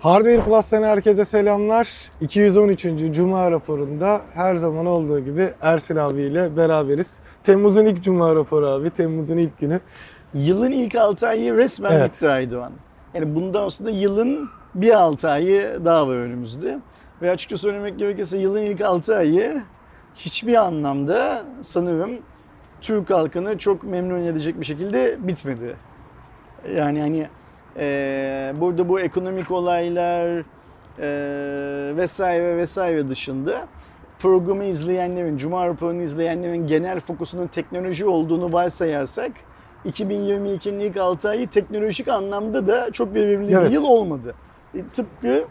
Hardware Plus'tan herkese selamlar. 213. Cuma raporunda her zaman olduğu gibi Ersin abiyle beraberiz. Temmuz'un ilk Cuma raporu abi, Temmuz'un ilk günü. Yılın ilk 6 ayı resmen Evet. bitti Aydoğan. Yani bundan sonra yılın bir 6 ayı daha var önümüzde. Ve açıkça söylemek gerekirse yılın ilk 6 ayı hiçbir anlamda sanırım Türk halkını çok memnun edecek bir şekilde bitmedi. Yani hani eee, burada bu ekonomik olaylar eee, vesaire vesaire dışında programı izleyenlerin, Cuma raporunu izleyenlerin genel fokusunun teknoloji olduğunu varsayarsak 2022'nin ilk 6 ayı teknolojik anlamda da çok verimli Evet. bir yıl olmadı. E, tıpkı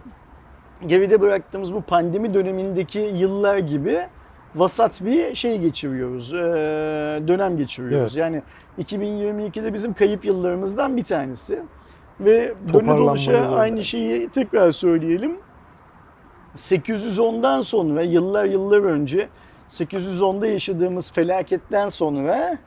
geride bıraktığımız bu pandemi dönemindeki yıllar gibi vasat bir şey geçiriyoruz, e, dönem geçiriyoruz. Evet. Yani 2022'de bizim kayıp yıllarımızdan bir tanesi. Ve dönü dolaşa aynı şeyi tekrar söyleyelim. 810'dan sonra yıllar yıllar önce 810'da yaşadığımız felaketten sonra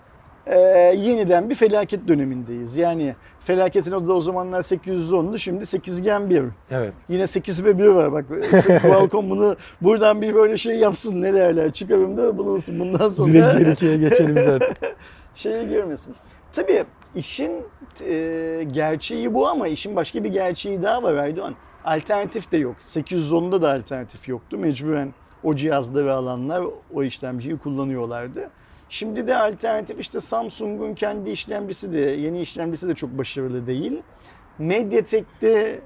e, yeniden bir felaket dönemindeyiz. Yani felaketin adı da o zamanlar 810'du şimdi 8 gen 1. Evet. Yine 8 ve 1 var bak. Qualcomm bunu buradan bir böyle şey yapsın ne derler çıkarımda bulunsun bundan sonra Direkt geri geçelim zaten. şeye girmesin. Tabii işin e, gerçeği bu ama işin başka bir gerçeği daha var Aydoğan. Alternatif de yok. 810'da da alternatif yoktu. Mecburen o cihazları alanlar o işlemciyi kullanıyorlardı. Şimdi de alternatif işte Samsung'un kendi işlemcisi de yeni işlemcisi de çok başarılı değil. Mediatek'te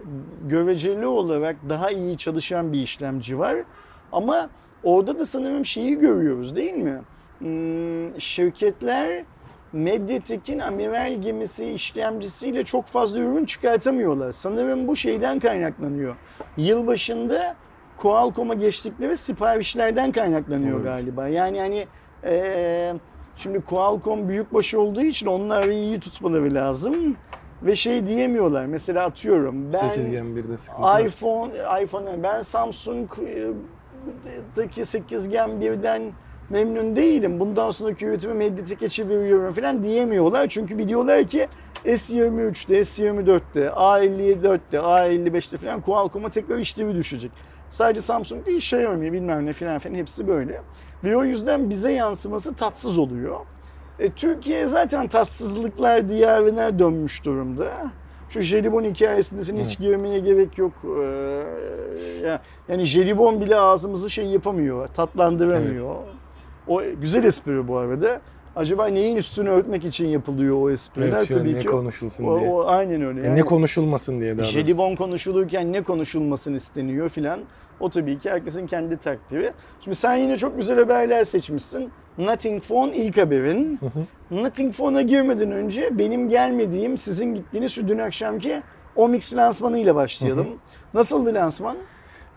göreceli olarak daha iyi çalışan bir işlemci var. Ama orada da sanırım şeyi görüyoruz değil mi? Hmm, şirketler Mediatek'in amiral gemisi işlemcisiyle çok fazla ürün çıkartamıyorlar. Sanırım bu şeyden kaynaklanıyor. Yılbaşında Qualcomm'a geçtikleri siparişlerden kaynaklanıyor Olabilir. galiba. Yani hani eee, şimdi Qualcomm büyükbaş olduğu için onları iyi tutmaları lazım. Ve şey diyemiyorlar. Mesela atıyorum ben 8 Gen 1'de sıkıntı var. iPhone, iPhone ben Samsung'daki 8 Gen 1'den memnun değilim. Bundan sonraki üretimi Mediatek'e çeviriyorum falan diyemiyorlar. Çünkü biliyorlar ki S23'te, S24'te, A54'te, A55'te falan Qualcomm'a tekrar işlevi düşecek. Sadece Samsung değil Xiaomi bilmem ne falan falan hepsi böyle. Ve o yüzden bize yansıması tatsız oluyor. E, Türkiye zaten tatsızlıklar diyarına dönmüş durumda. Şu jelibon hikayesinde falan hiç Evet. girmeye gerek yok. Ee, ya- yani jelibon bile ağzımızı şey yapamıyor, tatlandıramıyor. O güzel espri bu arada. Acaba neyin üstünü örtmek için yapılıyor o espriler? Evet, Tabii ne ki konuşulsun o, diye. o aynen öyle. Yani ne konuşulmasın diye daha. Jelibon konuşulurken ne konuşulmasın isteniyor filan. O tabii ki herkesin kendi takdiri. Şimdi sen yine çok güzel haberler seçmişsin. Nothing Phone ilk haberin. Nothing Phone'a girmeden önce benim gelmediğim, sizin gittiğiniz şu dün akşamki Omix lansmanıyla başlayalım. Nasıldı lansman?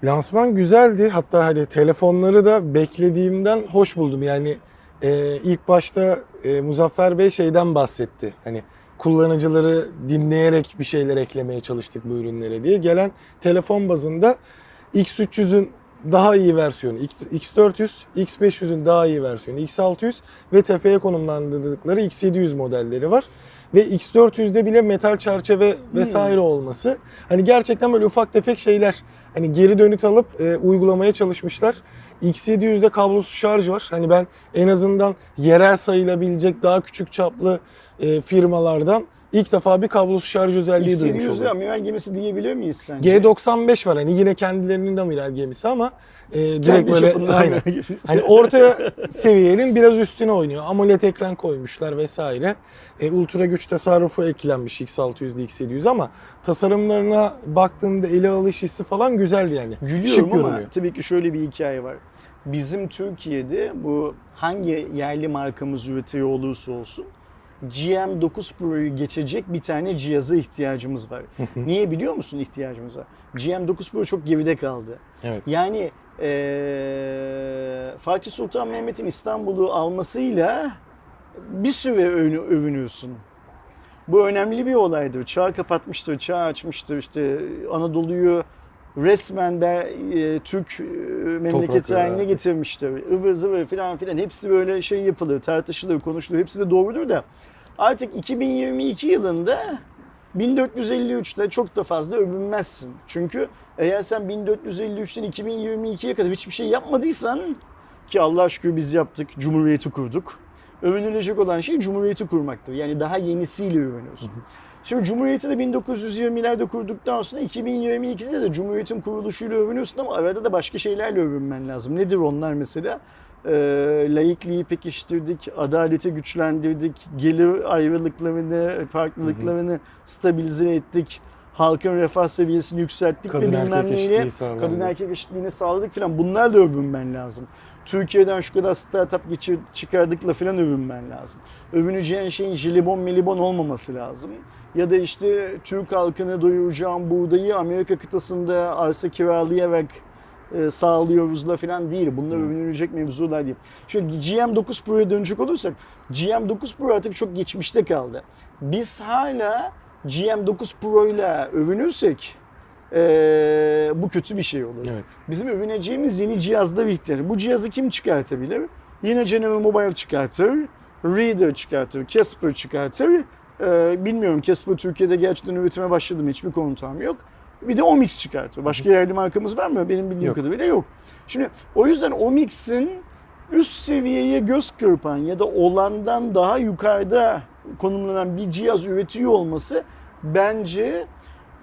Lansman güzeldi. Hatta hani telefonları da beklediğimden hoş buldum. Yani e, ilk başta e, Muzaffer Bey şeyden bahsetti. Hani kullanıcıları dinleyerek bir şeyler eklemeye çalıştık bu ürünlere diye. Gelen telefon bazında X300'ün daha iyi versiyonu X, X400, X500'ün daha iyi versiyonu X600 ve tepeye konumlandırdıkları X700 modelleri var. Ve X400'de bile metal çerçeve vesaire olması. Hani gerçekten böyle ufak tefek şeyler. Hani geri dönüt alıp e, uygulamaya çalışmışlar. X700'de kablosuz şarj var. Hani ben en azından yerel sayılabilecek daha küçük çaplı e, firmalardan ilk defa bir kablosuz şarj özelliği duymuş X700'lü oldum. amiral gemisi diyebiliyor muyuz sence? G95 var hani yine kendilerinin de amiral gemisi ama e, direkt Kendi böyle çapında aynen. amiral gemisi. Hani orta seviyenin biraz üstüne oynuyor. AMOLED ekran koymuşlar vesaire. E, ultra güç tasarrufu eklenmiş X600'de X700 ama tasarımlarına baktığında ele alış hissi falan güzeldi yani. Gülüyorum Şık ama görünüyor. tabii ki şöyle bir hikaye var. Bizim Türkiye'de bu hangi yerli markamız üretiyor olursa olsun GM9 Pro'yu geçecek bir tane cihaza ihtiyacımız var. Niye biliyor musun ihtiyacımız var? GM9 Pro çok geride kaldı. Evet. Yani eee, Fatih Sultan Mehmet'in İstanbul'u almasıyla bir süre övünü- övünüyorsun. Bu önemli bir olaydır. Çağ kapatmıştır, çağ açmıştır. İşte Anadolu'yu resmen de e, Türk e, memleketi haline getirmiştir. Ivır zıvır filan filan hepsi böyle şey yapılır, tartışılır, konuşulur. Hepsi de doğrudur da artık 2022 yılında 1453'te çok da fazla övünmezsin. Çünkü eğer sen 1453'ten 2022'ye kadar hiçbir şey yapmadıysan ki Allah şükür biz yaptık, Cumhuriyeti kurduk. Övünülecek olan şey Cumhuriyeti kurmaktır. Yani daha yenisiyle övünüyorsun. Şimdi Cumhuriyeti de 1920'lerde kurduktan sonra 2022'de de Cumhuriyet'in kuruluşuyla övünüyorsun ama arada da başka şeylerle övünmen lazım. Nedir onlar mesela? Ee, laikliği pekiştirdik, adaleti güçlendirdik, gelir ayrılıklarını, farklılıklarını stabilize ettik, halkın refah seviyesini yükselttik Kadın ve erkek bilmem neyle kadın erkek eşitliğini sağladık falan. Bunlarla övünmen lazım. Türkiye'den şu kadar startup geçir, çıkardıkla falan övünmen lazım. Övüneceğin şeyin jelibon melibon olmaması lazım. Ya da işte Türk halkını doyuracağım buğdayı Amerika kıtasında arsa kiralayarak e, sağlıyoruzla falan değil. Bunlar övünülecek mevzular değil. Şöyle GM9 Pro'ya dönecek olursak GM9 Pro artık çok geçmişte kaldı. Biz hala GM9 Pro ile övünürsek e, bu kötü bir şey olur. Evet. Bizim övüneceğimiz yeni cihazlar ihtiyacı. Bu cihazı kim çıkartabilir? Yine General Mobile çıkartır, Reader çıkartır, Casper çıkartır. Ee, bilmiyorum Casper Türkiye'de gerçekten üretime başladı mı hiçbir komutam yok. Bir de Omix çıkartıyor. Başka yerli markamız var mı? Benim bildiğim Yok. kadarıyla yok. Şimdi o yüzden Omix'in üst seviyeye göz kırpan ya da olandan daha yukarıda konumlanan bir cihaz üretiyor olması bence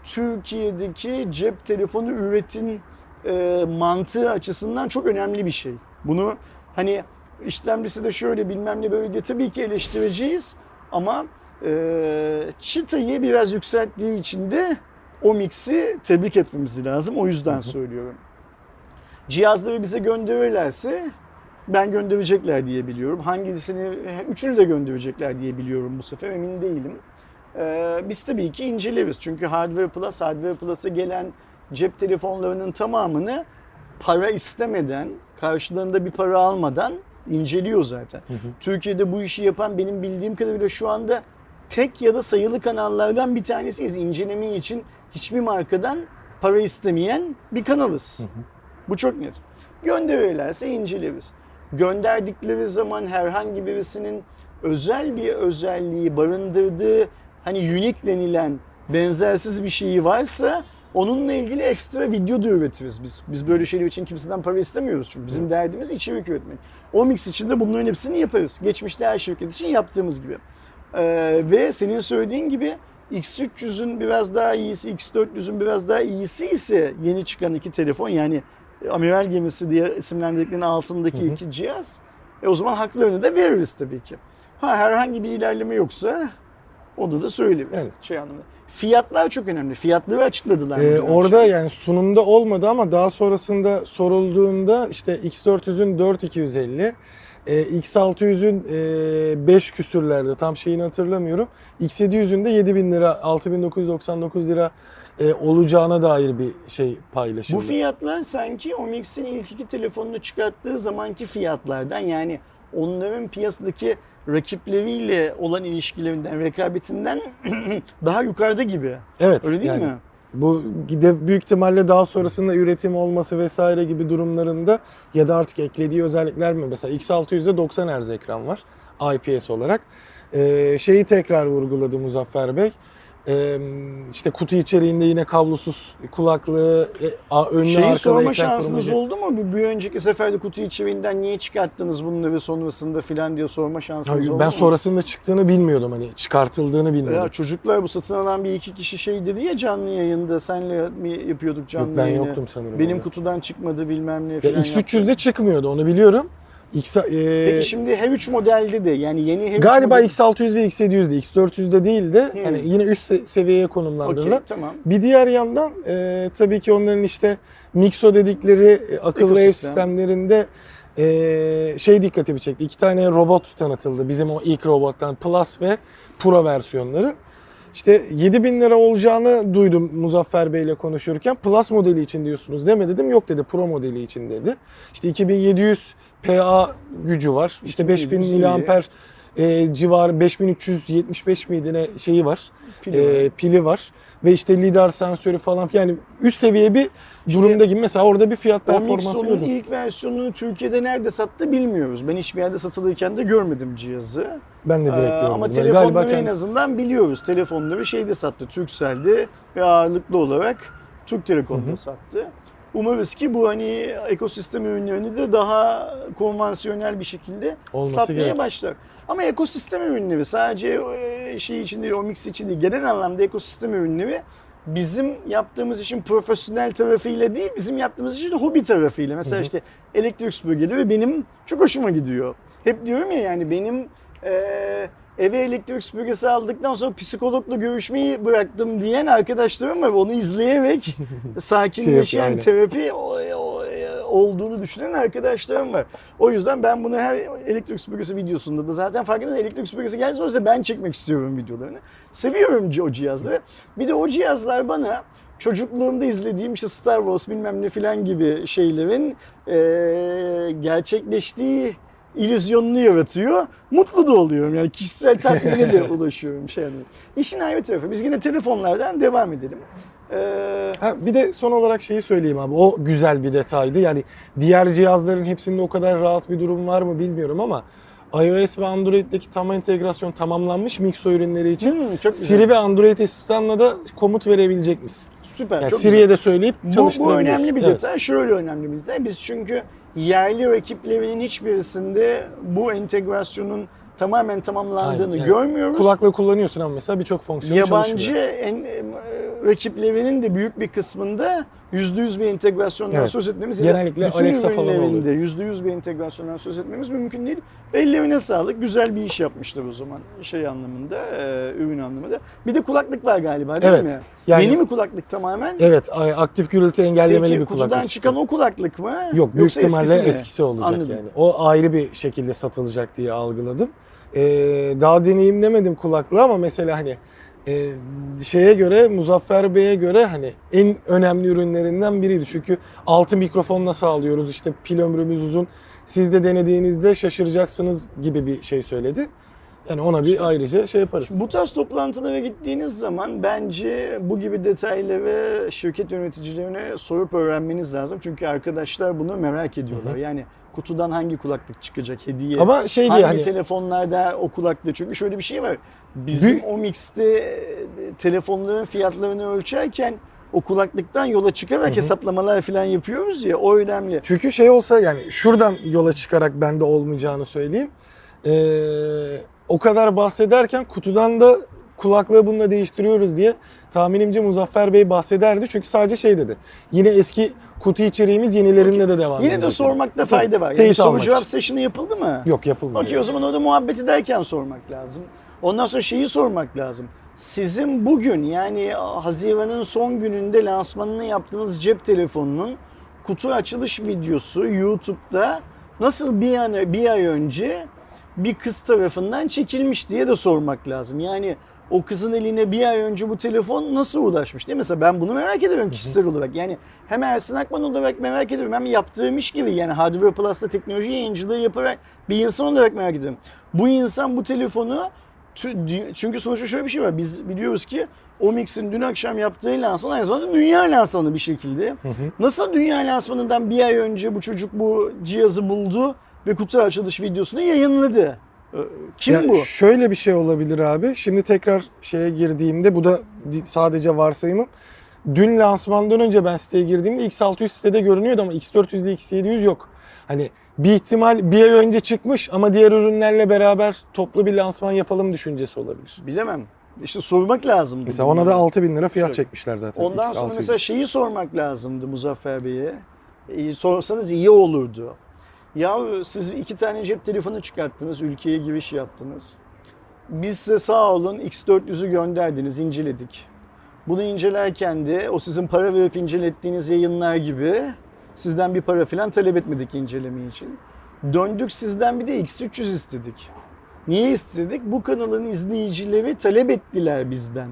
Türkiye'deki cep telefonu üretim e, mantığı açısından çok önemli bir şey. Bunu hani işlemcisi de şöyle bilmem ne böyle diye tabii ki eleştireceğiz ama e, çıtayı biraz yükselttiği için de o mix'i tebrik etmemiz lazım. O yüzden söylüyorum. Cihazları bize gönderirlerse ben gönderecekler diye biliyorum. Hangisini, üçünü de gönderecekler diye biliyorum bu sefer emin değilim. Ee, biz tabii ki inceleriz. Çünkü Hardware Plus, Hardware Plus'a gelen cep telefonlarının tamamını para istemeden, karşılığında bir para almadan inceliyor zaten. Türkiye'de bu işi yapan benim bildiğim kadarıyla şu anda tek ya da sayılı kanallardan bir tanesiyiz. İnceleme için hiçbir markadan para istemeyen bir kanalız. Bu çok net. Gönderirlerse inceleriz. Gönderdikleri zaman herhangi birisinin özel bir özelliği barındırdığı hani unique denilen benzersiz bir şeyi varsa onunla ilgili ekstra video da üretiriz biz. Biz böyle şeyler için kimseden para istemiyoruz çünkü. Bizim derdimiz içerik üretmek. Omix için de bunların hepsini yaparız. Geçmişte her şirket için yaptığımız gibi. Ee, ve senin söylediğin gibi X300'ün biraz daha iyisi, X400'ün biraz daha iyisi ise yeni çıkan iki telefon yani amiral gemisi diye isimlendirdiklerinin altındaki iki cihaz e o zaman haklarını da veririz tabii ki. Ha herhangi bir ilerleme yoksa onu da söyleriz. Evet. Şey anlamında. Fiyatlar çok önemli. Fiyatları açıkladılar. Ee, orada akşam. yani sunumda olmadı ama daha sonrasında sorulduğunda işte X400'ün 4250, e, X600'ün e, 5 küsürlerde tam şeyini hatırlamıyorum. X700'ün de 7000 lira, 6999 lira e, olacağına dair bir şey paylaşıldı. Bu fiyatlar sanki Omix'in ilk iki telefonunu çıkarttığı zamanki fiyatlardan yani onların piyasadaki rakipleriyle olan ilişkilerinden, rekabetinden daha yukarıda gibi. evet. Öyle değil yani mi? Bu de büyük ihtimalle daha sonrasında üretim olması vesaire gibi durumlarında ya da artık eklediği özellikler mi? Mesela X600'de 90 Hz ekran var IPS olarak. Ee, şeyi tekrar vurguladı Muzaffer Bey. Ee, işte kutu içeriğinde yine kablosuz kulaklığı, e, önlü Şeyi sorma şansınız oldu mu? Bir, bir önceki seferde kutu içeriğinden niye çıkarttınız bunları sonrasında filan diye sorma şansınız Hayır, oldu Ben mu? sonrasında çıktığını bilmiyordum hani çıkartıldığını bilmiyordum. Ya çocuklar bu satın alan bir iki kişi şey dedi ya canlı yayında senle mi yapıyorduk canlı Yok, ben yayını? yoktum sanırım Benim orada. kutudan çıkmadı bilmem ne Ya filan. X300'de çıkmıyordu onu biliyorum. X, e, Peki şimdi H3 modelde de yani yeni H3 Galiba model- X600 ve X700'de, X400'de değil de Hmm. hani yine üst se- seviyeye Okey konumlandırılan. tamam. Bir diğer yandan e, tabii ki onların işte Mixo dedikleri e, akıllı ev Ekosistem. sistemlerinde e, şey dikkatimi çekti. İki tane robot tanıtıldı. Bizim o ilk robottan Plus ve Pro versiyonları. İşte 7000 lira olacağını duydum Muzaffer Bey ile konuşurken. Plus modeli için diyorsunuz değil mi dedim. Yok dedi Pro modeli için dedi. İşte 2700 PA gücü var. İşte 5000 2700 iyi. miliamper e, civarı 5375 miydi ne şeyi var. Pili e, var. pili var. Ve işte lidar sensörü falan yani üst seviye bir durumda gibi. Mesela orada bir fiyat performansı gördüm. ilk versiyonunu Türkiye'de nerede sattı bilmiyoruz. Ben hiçbir yerde satılırken de görmedim cihazı. Ben de direkt Ee, gördüm. Ama Yani telefonları galiba en azından biliyoruz. Telefonları şeyde sattı, Turkcell'de ve ağırlıklı olarak Türk Telekom'da sattı. Umarız ki bu hani ekosistem ürünlerini de daha konvansiyonel bir şekilde Olması satmaya gerek. başlar. Ama ekosistem ürünleri sadece e, şey için değil, o mix için değil, genel anlamda ekosistem ürünleri bizim yaptığımız işin profesyonel tarafıyla değil, bizim yaptığımız işin hobi tarafıyla. Mesela işte elektrik süpürgeleri benim çok hoşuma gidiyor. Hep diyorum ya yani benim e, eve elektrik süpürgesi aldıktan sonra psikologla görüşmeyi bıraktım diyen arkadaşlarım var. Onu izleyerek sakinleşen Şey terapi o- o- e, olduğunu düşünen arkadaşlarım var. O yüzden ben bunu her elektrik süpürgesi videosunda da zaten farkında elektrik süpürgesi o yüzden ben çekmek istiyorum videolarını. Seviyorum o cihazları. Bir de o cihazlar bana çocukluğumda izlediğim işte Star Wars bilmem ne filan gibi şeylerin eee, gerçekleştiği illüzyonunu yaratıyor. Mutlu da oluyorum yani kişisel tatmine de ulaşıyorum şey yani. İşin ayrı tarafı. Biz yine telefonlardan devam edelim. Eee, Ha, bir de son olarak şeyi söyleyeyim abi. O güzel bir detaydı. Yani diğer cihazların hepsinde o kadar rahat bir durum var mı bilmiyorum ama iOS ve Android'deki tam entegrasyon tamamlanmış Mixo ürünleri için. hmm. Siri ve Android asistanla da komut verebilecek misin? Süper. Yani Siri'ye de söyleyip Bu, bu çalıştırabiliyorsun. önemli bir Evet. detay. Şöyle önemli bir detay. Biz çünkü yerli rakiplerinin hiçbirisinde bu entegrasyonun tamamen tamamlandığını Aynen, yani görmüyoruz. Kulaklığı kullanıyorsun ama mesela birçok fonksiyonu Yabancı çalışmıyor. en, e, rakiplerinin de büyük bir kısmında %100 bir entegrasyondan Evet. söz etmemiz ya Genellikle bütün Alexa falan ürünlerinde %100 bir entegrasyondan söz etmemiz mümkün değil. Ellerine sağlık. Güzel bir iş yapmışlar o zaman şey anlamında, e, ürün anlamında. Bir de kulaklık var galiba değil Evet. mi? Yani- Yeni mi kulaklık tamamen? Evet, aktif gürültü engellemeli Peki bir kulaklık. kutudan çıkan o kulaklık mı? Yok büyük Yoksa ihtimalle eskisi eskisi, mi? olacak Anladım. yani. O ayrı bir şekilde satılacak diye algıladım. Ee, daha deneyimlemedim kulaklığı ama mesela hani e, şeye göre Muzaffer Bey'e göre hani en önemli ürünlerinden biriydi. Çünkü altı mikrofonla sağlıyoruz işte pil ömrümüz uzun. Siz de denediğinizde şaşıracaksınız gibi bir şey söyledi. Yani ona bir ayrıca şey yaparız. Bu tarz toplantılara gittiğiniz zaman bence bu gibi detayları şirket yöneticilerine sorup öğrenmeniz lazım. Çünkü arkadaşlar bunu merak ediyorlar. Yani kutudan hangi kulaklık çıkacak hediye? Ama şey hangi diye hani telefonlarda o kulaklık? Çünkü şöyle bir şey var. Bizim Büyük- o mixte e, telefonların fiyatlarını ölçerken o kulaklıktan yola çıkarak hesaplamalar falan yapıyoruz ya o önemli. Çünkü şey olsa yani şuradan yola çıkarak bende olmayacağını söyleyeyim. Ee, o kadar bahsederken kutudan da kulaklığı bununla değiştiriyoruz diye tahminimce Muzaffer Bey bahsederdi. Çünkü sadece şey dedi. Yine eski kutu içeriğimiz yenilerinde de devam Yine edecek. de sormakta fayda var. Yani soru cevap session'ı yapıldı mı? Yok yapılmıyor. Okey o zaman orada muhabbet ederken sormak lazım. Ondan sonra şeyi sormak lazım. Sizin bugün yani Haziran'ın son gününde lansmanını yaptığınız cep telefonunun kutu açılış videosu YouTube'da nasıl bir an bir ay önce bir kız tarafından çekilmiş diye de sormak lazım. Yani o kızın eline bir ay önce bu telefon nasıl ulaşmış diye mesela ben bunu merak ediyorum kişisel olarak. Yani hem Ersin Akman olarak merak ediyorum hem yaptığım iş gibi yani Hardware Plus'ta teknoloji yayıncılığı yaparak bir insan olarak merak ediyorum. Bu insan bu telefonu çünkü sonuçta şöyle bir şey var. Biz biliyoruz ki Omix'in dün akşam yaptığı lansman aynı zamanda dünya lansmanı bir şekilde. Nasıl dünya lansmanından bir ay önce bu çocuk bu cihazı buldu ve kutu açılış videosunu yayınladı? Ee, Kim Ya bu? Şöyle bir şey olabilir abi. Şimdi tekrar şeye girdiğimde bu da sadece varsayımım. Dün lansmandan önce ben siteye girdiğimde X600 sitede görünüyordu ama X400 ile X700 yok. Hani bir ihtimal bir ay önce çıkmış ama diğer ürünlerle beraber toplu bir lansman yapalım düşüncesi olabilir. Bilemem. İşte sormak lazımdı. Mesela ona da 6000 lira fiyat Şöyle. çekmişler zaten. Ondan sonra X600. mesela şeyi sormak lazımdı Muzaffer Bey'e. Sorsanız iyi olurdu. Ya siz iki tane cep telefonu çıkarttınız, ülkeye giriş yaptınız. Biz size sağ olun X400'ü gönderdiniz, inceledik. Bunu incelerken de o sizin para verip incelettiğiniz yayınlar gibi sizden bir para falan talep etmedik inceleme için. Döndük sizden bir de X300 istedik. Niye istedik? Bu kanalın izleyicileri talep ettiler bizden.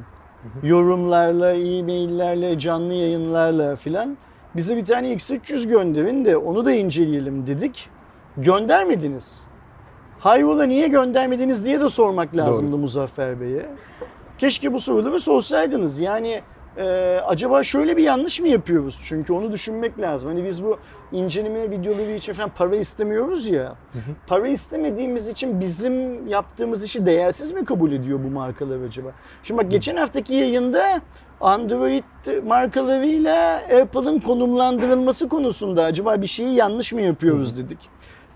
Yorumlarla, e-maillerle, canlı yayınlarla filan. Bize bir tane X300 gönderin de onu da inceleyelim dedik. Göndermediniz. Hayrola niye göndermediniz diye de sormak lazımdı Muzaffer Bey'e. Keşke bu soruları sorsaydınız. Yani e, acaba şöyle bir yanlış mı yapıyoruz? Çünkü onu düşünmek lazım. Hani biz bu inceleme videoları için falan para istemiyoruz ya. Para istemediğimiz için bizim yaptığımız işi değersiz mi kabul ediyor bu markalar acaba? Şimdi bak geçen haftaki yayında Android markalarıyla Apple'ın konumlandırılması konusunda acaba bir şeyi yanlış mı yapıyoruz dedik.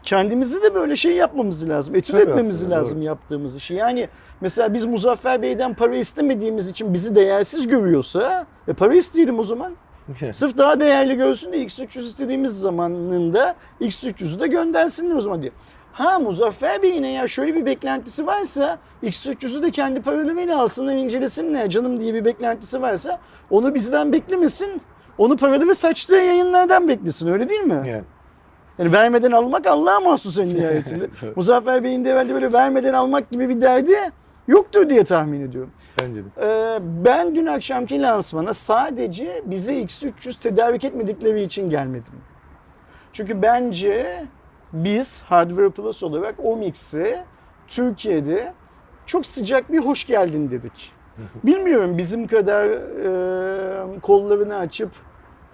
Kendimizi de böyle şey yapmamız lazım. Etüt Tabii etmemiz aslında, lazım doğru. yaptığımız işi. Yani mesela biz Muzaffer Bey'den para istemediğimiz için bizi değersiz görüyorsa e para isteyelim o zaman. Sırf daha değerli görsün de X300 istediğimiz zamanında X300'ü de göndersinler o zaman diye. Ha Muzaffer Bey'in eğer şöyle bir beklentisi varsa X300'ü de kendi paralarıyla alsınlar incelesinler canım diye bir beklentisi varsa onu bizden beklemesin. Onu paralı ve saçtığı yayınlardan beklesin öyle değil mi? Yani. Yani vermeden almak Allah'a mahsus en nihayetinde. Muzaffer Bey'in de herhalde böyle vermeden almak gibi bir derdi yoktur diye tahmin ediyorum. Bence de. Ee, ben dün akşamki lansmana sadece bize X300 tedarik etmedikleri için gelmedim. Çünkü bence biz Hardware Plus olarak Omix'e Türkiye'de çok sıcak bir hoş geldin dedik. Bilmiyorum bizim kadar e, kollarını açıp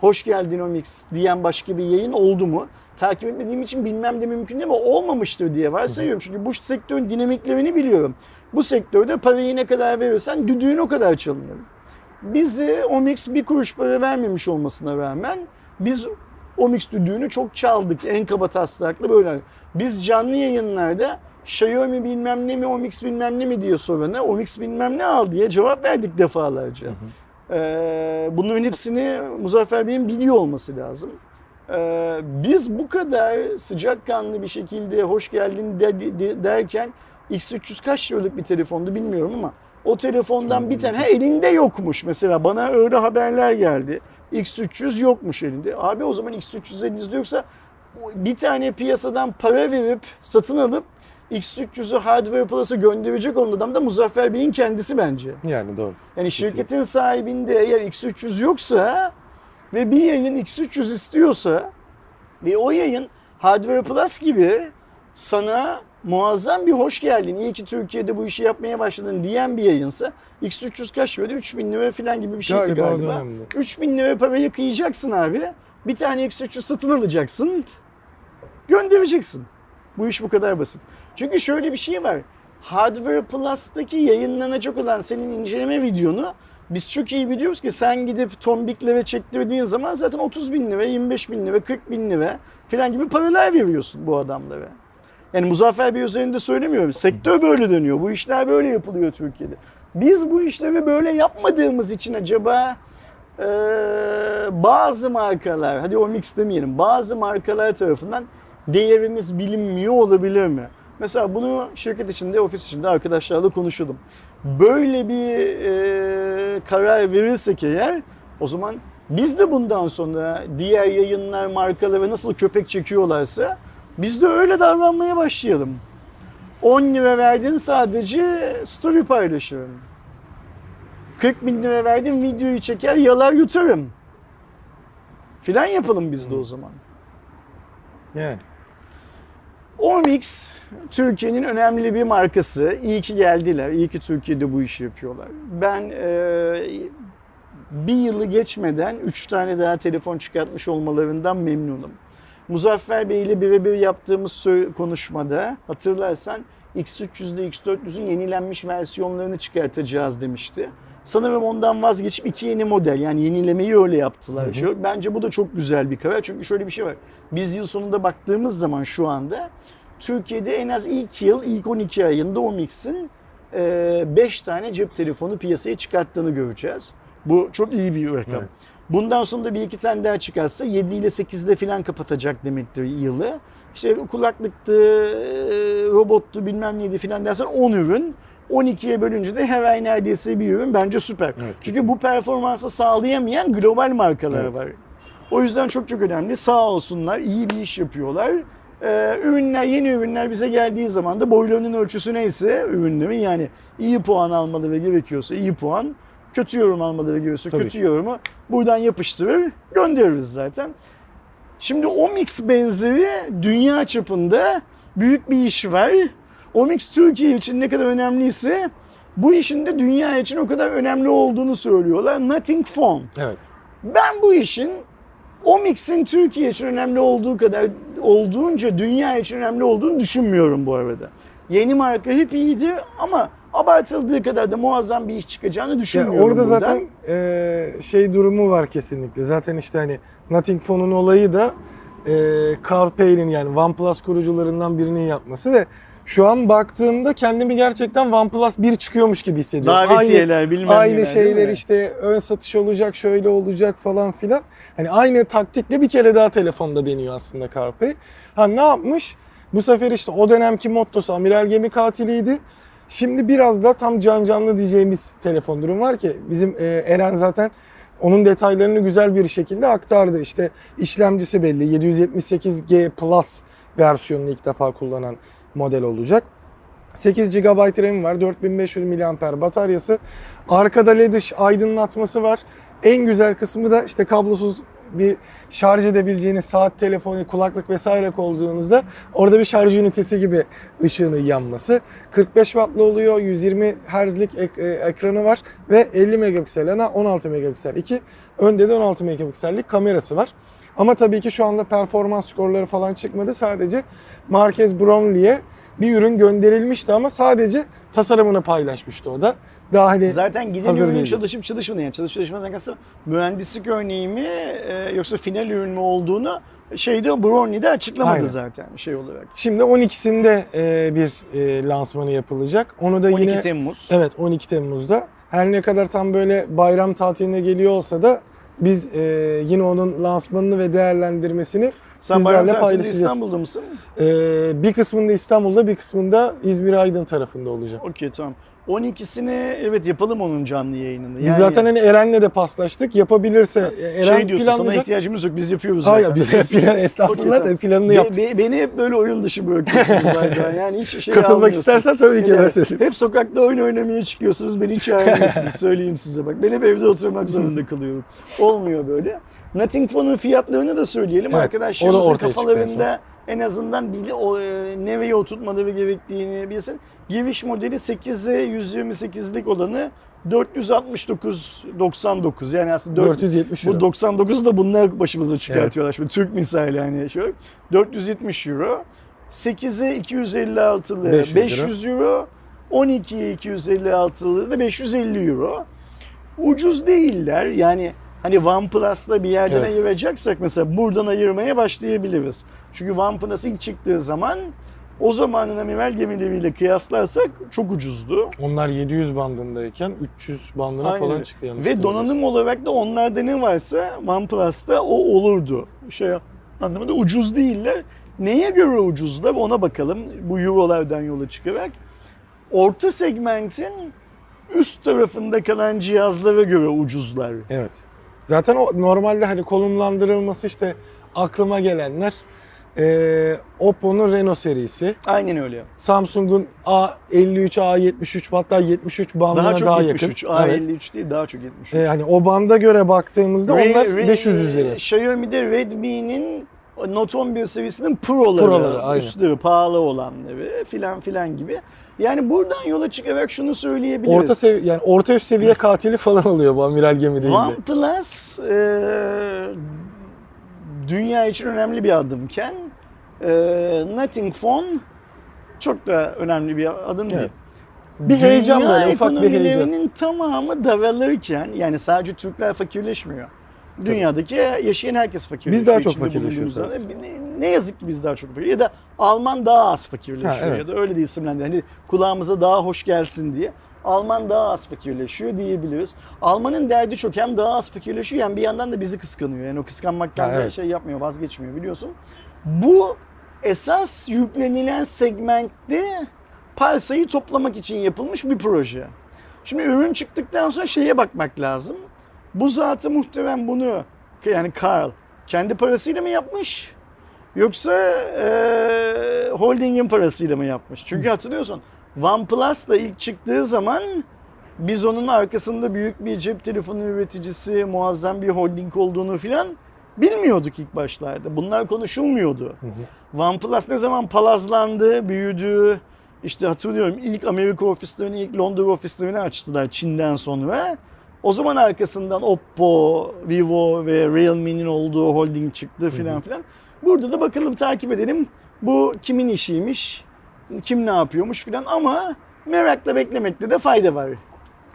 hoş geldin Omix diyen başka bir yayın oldu mu? Takip etmediğim için bilmem de mümkün değil ama olmamıştır diye varsayıyorum. Çünkü bu sektörün dinamiklerini biliyorum. Bu sektörde parayı ne kadar verirsen düdüğün o kadar çalınır. Bizi Omix bir kuruş para vermemiş olmasına rağmen biz Omix düdüğünü çok çaldık. En kaba taslaklı böyle. Biz canlı yayınlarda Xiaomi bilmem ne mi, Omix bilmem ne mi diye sorana Omix bilmem ne al diye cevap verdik defalarca. Ee, bunların hepsini Muzaffer Bey'in biliyor olması lazım. Ee, biz bu kadar sıcakkanlı bir şekilde hoş geldin de- de- derken X300 kaç liralık bir telefondu bilmiyorum ama o telefondan bir tane ha, elinde yokmuş mesela bana öyle haberler geldi. X300 yokmuş elinde. Abi o zaman X300 elinizde yoksa bir tane piyasadan para verip satın alıp X300'ü Hardware Plus'a gönderecek olan adam da Muzaffer Bey'in kendisi bence. Yani doğru. Yani şirketin sahibinde eğer X300 yoksa ve bir yayın X300 istiyorsa ve o yayın Hardware Plus gibi sana muazzam bir hoş geldin. İyi ki Türkiye'de bu işi yapmaya başladın diyen bir yayınsa X300 kaç liraydı? 3000 lira falan gibi bir şeydi Galiba galiba. dönemde. 3000 lira parayı kıyacaksın abi. Bir tane X300 satın alacaksın. Göndereceksin. Bu iş bu kadar basit. Çünkü şöyle bir şey var. Hardware Plus'taki yayınlanacak olan senin inceleme videonu biz çok iyi biliyoruz ki sen gidip tombiklere çektirdiğin zaman zaten 30 bin lira, 25 bin lira, 40 bin lira falan gibi paralar veriyorsun bu adamlara. Yani Muzaffer Bey üzerinde söylemiyorum. Sektör böyle dönüyor. Bu işler böyle yapılıyor Türkiye'de. Biz bu işleri böyle yapmadığımız için acaba eee, bazı markalar, hadi o mix demeyelim, bazı markalar tarafından değerimiz bilinmiyor olabilir mi? Mesela bunu şirket içinde, ofis içinde arkadaşlarla konuşuyordum. Böyle bir eee, karar verirsek eğer o zaman biz de bundan sonra diğer yayınlar markalara nasıl köpek çekiyorlarsa biz de öyle davranmaya başlayalım. 10 lira verdin sadece story paylaşırım. 40 bin lira verdim videoyu çeker yalar yutarım. Filan yapalım biz de o zaman. Yani. Omix Türkiye'nin önemli bir markası. İyi ki geldiler. İyi ki Türkiye'de bu işi yapıyorlar. Ben e, bir yılı geçmeden 3 tane daha telefon çıkartmış olmalarından memnunum. Muzaffer Bey ile birebir yaptığımız konuşmada hatırlarsan X300 ile X400'ün yenilenmiş versiyonlarını çıkartacağız demişti. Sanırım ondan vazgeçip iki yeni model yani yenilemeyi öyle yaptılar. Şu- Bence bu da çok güzel bir karar çünkü şöyle bir şey var. Biz yıl sonunda baktığımız zaman şu anda Türkiye'de en az ilk yıl, ilk 12 ayında Omix'in 5 tane cep telefonu piyasaya çıkarttığını göreceğiz. Bu çok iyi bir rakam. Evet. Bundan sonra da bir iki tane daha çıkarsa 7 ile 8'de falan kapatacak demektir yılı. İşte kulaklıktı, robottu bilmem neydi falan dersen 10 ürün. 12'ye bölünce de her ay neredeyse bir ürün bence süper. Evet, Çünkü kesinlikle. bu performansı sağlayamayan global markalar Evet. var. O yüzden çok çok önemli. Sağ olsunlar, iyi bir iş yapıyorlar. Ee, ürünler, yeni ürünler bize geldiği zaman da boylarının ölçüsü neyse ürünlerin yani iyi puan almaları gerekiyorsa iyi puan, kötü yorum almaları gerekiyorsa Tabii kötü yorumu buradan yapıştırır, göndeririz zaten. Şimdi o mix benzeri dünya çapında büyük bir iş var. Omix Türkiye için ne kadar önemliyse bu işin de dünya için o kadar önemli olduğunu söylüyorlar. Nothing Phone. Evet. Ben bu işin Omix'in Türkiye için önemli olduğu kadar olduğunca dünya için önemli olduğunu düşünmüyorum bu arada. Yeni marka hep iyidir ama abartıldığı kadar da muazzam bir iş çıkacağını düşünmüyorum orada buradan. zaten e, şey durumu var kesinlikle. Zaten işte hani Nothing Phone'un olayı da e, CarPlay'in yani OnePlus kurucularından birinin yapması ve şu an baktığımda kendimi gerçekten OnePlus 1 çıkıyormuş gibi hissediyorum. davetiyeler bilmem aynı neler, şeyler işte ön satış olacak, şöyle olacak falan filan. Hani aynı taktikle bir kere daha telefonda deniyor aslında CarPlay. Ha ne yapmış? Bu sefer işte o dönemki mottosu amiral gemi katiliydi. Şimdi biraz da tam can canlı diyeceğimiz telefon durum var ki bizim e, Eren zaten onun detaylarını güzel bir şekilde aktardı. İşte işlemcisi belli 778G Plus versiyonunu ilk defa kullanan model olacak. 8 GB RAM var, 4500 mAh bataryası. Arkada led aydınlatması var. En güzel kısmı da işte kablosuz bir şarj edebileceğiniz saat, telefonu, kulaklık vesaire koyduğunuzda orada bir şarj ünitesi gibi ışığının yanması. 45 wattlı oluyor, 120 Hz'lik ek- e, ekranı var ve 50 megapiksel ana 16 megapiksel 2. Önde de 16 megapiksellik kamerası var. Ama tabii ki şu anda performans skorları falan çıkmadı. Sadece Marquez Brownlee'ye bir ürün gönderilmişti ama sadece tasarımını paylaşmıştı o da. Daha hani Zaten giden ürünün değildi. çalışıp çalışmadığı yani çalışıp çalışmadan kastım mühendislik örneği mi e, yoksa final ürün mü olduğunu şeyde Brownie'de açıklamadı Aynen. zaten şey olarak. Şimdi 12'sinde e, bir e, lansmanı yapılacak. Onu da 12 yine Temmuz. evet 12 Temmuz'da. Her ne kadar tam böyle bayram tatiline geliyor olsa da biz e, yine onun lansmanını ve değerlendirmesini Sen sizlerle paylaşacağız. İstanbul'da mısın? E, bir kısmında İstanbul'da, bir kısmında İzmir Aydın tarafında olacak. Okey tamam. 12'sine evet yapalım onun canlı yayınını. Biz zaten hani Eren'le de paslaştık. Yapabilirse Eren şey diyorsun sana planlayacak. ihtiyacımız yok biz yapıyoruz zaten. Hayır biz hep plan, estağfurullah da planını Be- yaptık. be- beni hep böyle oyun dışı bırakıyorsunuz zaten. Yani hiç şey Katılmak istersen tabii ki Evet. söyleyeyim. Hep sokakta oyun oynamaya çıkıyorsunuz. Beni hiç çağırmıyorsunuz. Söyleyeyim size bak. Ben hep evde oturmak zorunda kalıyorum. Olmuyor böyle. Nothing Phone'un fiyatlarını da söyleyelim. Evet, Arkadaşlarımızın kafalarında en azından bili, o, e, nereye oturtmaları gerektiğini bilsin. Giriş modeli 8'e 128'lik olanı 469.99 yani aslında 4, 470 bu euro. 99 da bunlar başımıza çıkartıyorlar. Şimdi Türk misali yani şöyle 470 euro. 8'e 256'lı 500 500, euro. euro. 12'ye 256'lı da 550 euro. Ucuz değiller. Yani hani OnePlus'la bir yerden Evet. ayıracaksak mesela buradan ayırmaya başlayabiliriz. Çünkü OnePlus ilk çıktığı zaman o zamanın amiral gemileriyle kıyaslarsak çok ucuzdu. Onlar 700 bandındayken 300 bandına Aynen falan çıktı yanlış Ve donanım olarak da onlarda ne varsa OnePlus'ta o olurdu. Şey anlamında ucuz değiller. Neye göre ucuzlar ona bakalım bu eurolardan yola çıkarak. Orta segmentin üst tarafında kalan cihazlara göre ucuzlar. Evet. Zaten o normalde hani konumlandırılması işte aklıma gelenler eee Oppo'nun Reno serisi, Aynen öyle. Samsung'un A53, A73 hatta 73 bandına Daha daha, çok 73. yakın. A53 değil daha çok 73. Ee, hani o banda göre baktığımızda Re- onlar Re- 500 üzeri. Xiaomi'de Redmi'nin Note 11 serisinin Pro'ları, Pro'ları, üstleri pahalı olanları filan filan gibi. Yani buradan yola çıkarak şunu söyleyebiliriz. Orta sevi yani orta üst seviye katili falan oluyor bu amiral gemi değil de. OnePlus e, dünya için önemli bir adımken e, Nothing Phone çok da önemli bir adım değil. Evet. Bir heyecan Dünya böyle, ufak bir heyecan. ekonomilerinin tamamı daralırken yani sadece Türkler fakirleşmiyor. Dünyadaki yaşayan herkes fakirleşiyor. Biz daha çok fakirleşiyoruz. Ne, ne yazık ki biz daha çok fakir. Ya da Alman daha az fakirleşiyor Ha, evet. ya da öyle de isimlendir. Hani kulağımıza daha hoş gelsin diye. Alman daha az fakirleşiyor diyebiliriz. Almanın derdi çok hem daha az fakirleşiyor hem bir yandan da bizi kıskanıyor. Yani o kıskanmaktan Ha, evet. şey yapmıyor, vazgeçmiyor biliyorsun. Bu esas yüklenilen segmentte parsayı toplamak için yapılmış bir proje. Şimdi ürün çıktıktan sonra şeye bakmak lazım. Bu zatı muhtemelen bunu yani Carl kendi parasıyla mı yapmış? Yoksa eee holdingin parasıyla mı yapmış? Çünkü hatırlıyorsun OnePlus da ilk çıktığı zaman biz onun arkasında büyük bir cep telefonu üreticisi, muazzam bir holding olduğunu filan bilmiyorduk ilk başlarda. Bunlar konuşulmuyordu. OnePlus ne zaman palazlandı, büyüdü, işte hatırlıyorum ilk Amerika ofislerini, ilk Londra ofislerini açtılar Çin'den sonra. O zaman arkasından Oppo, Vivo ve Realme'nin olduğu holding çıktı filan filan. Burada da bakalım takip edelim. Bu kimin işiymiş, kim ne yapıyormuş filan ama merakla beklemekte de fayda var.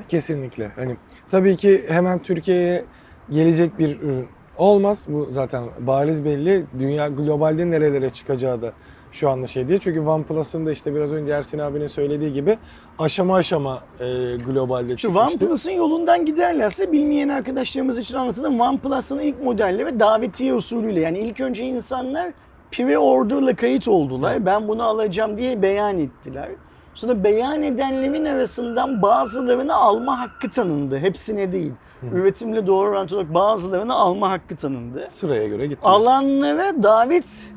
Kesinlikle. Hani tabii ki hemen Türkiye'ye gelecek bir ürün olmaz. Bu zaten bariz belli. Dünya globalde nerelere çıkacağı da şu anda şey değil. Çünkü OnePlus'ın da işte biraz önce Ersin abinin söylediği gibi aşama aşama e, globalde Şu çıkmıştı. OnePlus'ın yolundan giderlerse bilmeyen arkadaşlarımız için anlatalım. OnePlus'ın ilk modelleri davetiye usulüyle yani ilk önce insanlar pre-order'la kayıt oldular. Evet. Ben bunu alacağım diye beyan ettiler. Sonra beyan edenlerin arasından bazılarını alma hakkı tanındı. Hepsine değil. Üretimle doğru orantılı olarak bazılarını alma hakkı tanındı. Sıraya göre gitti. Alanlara davet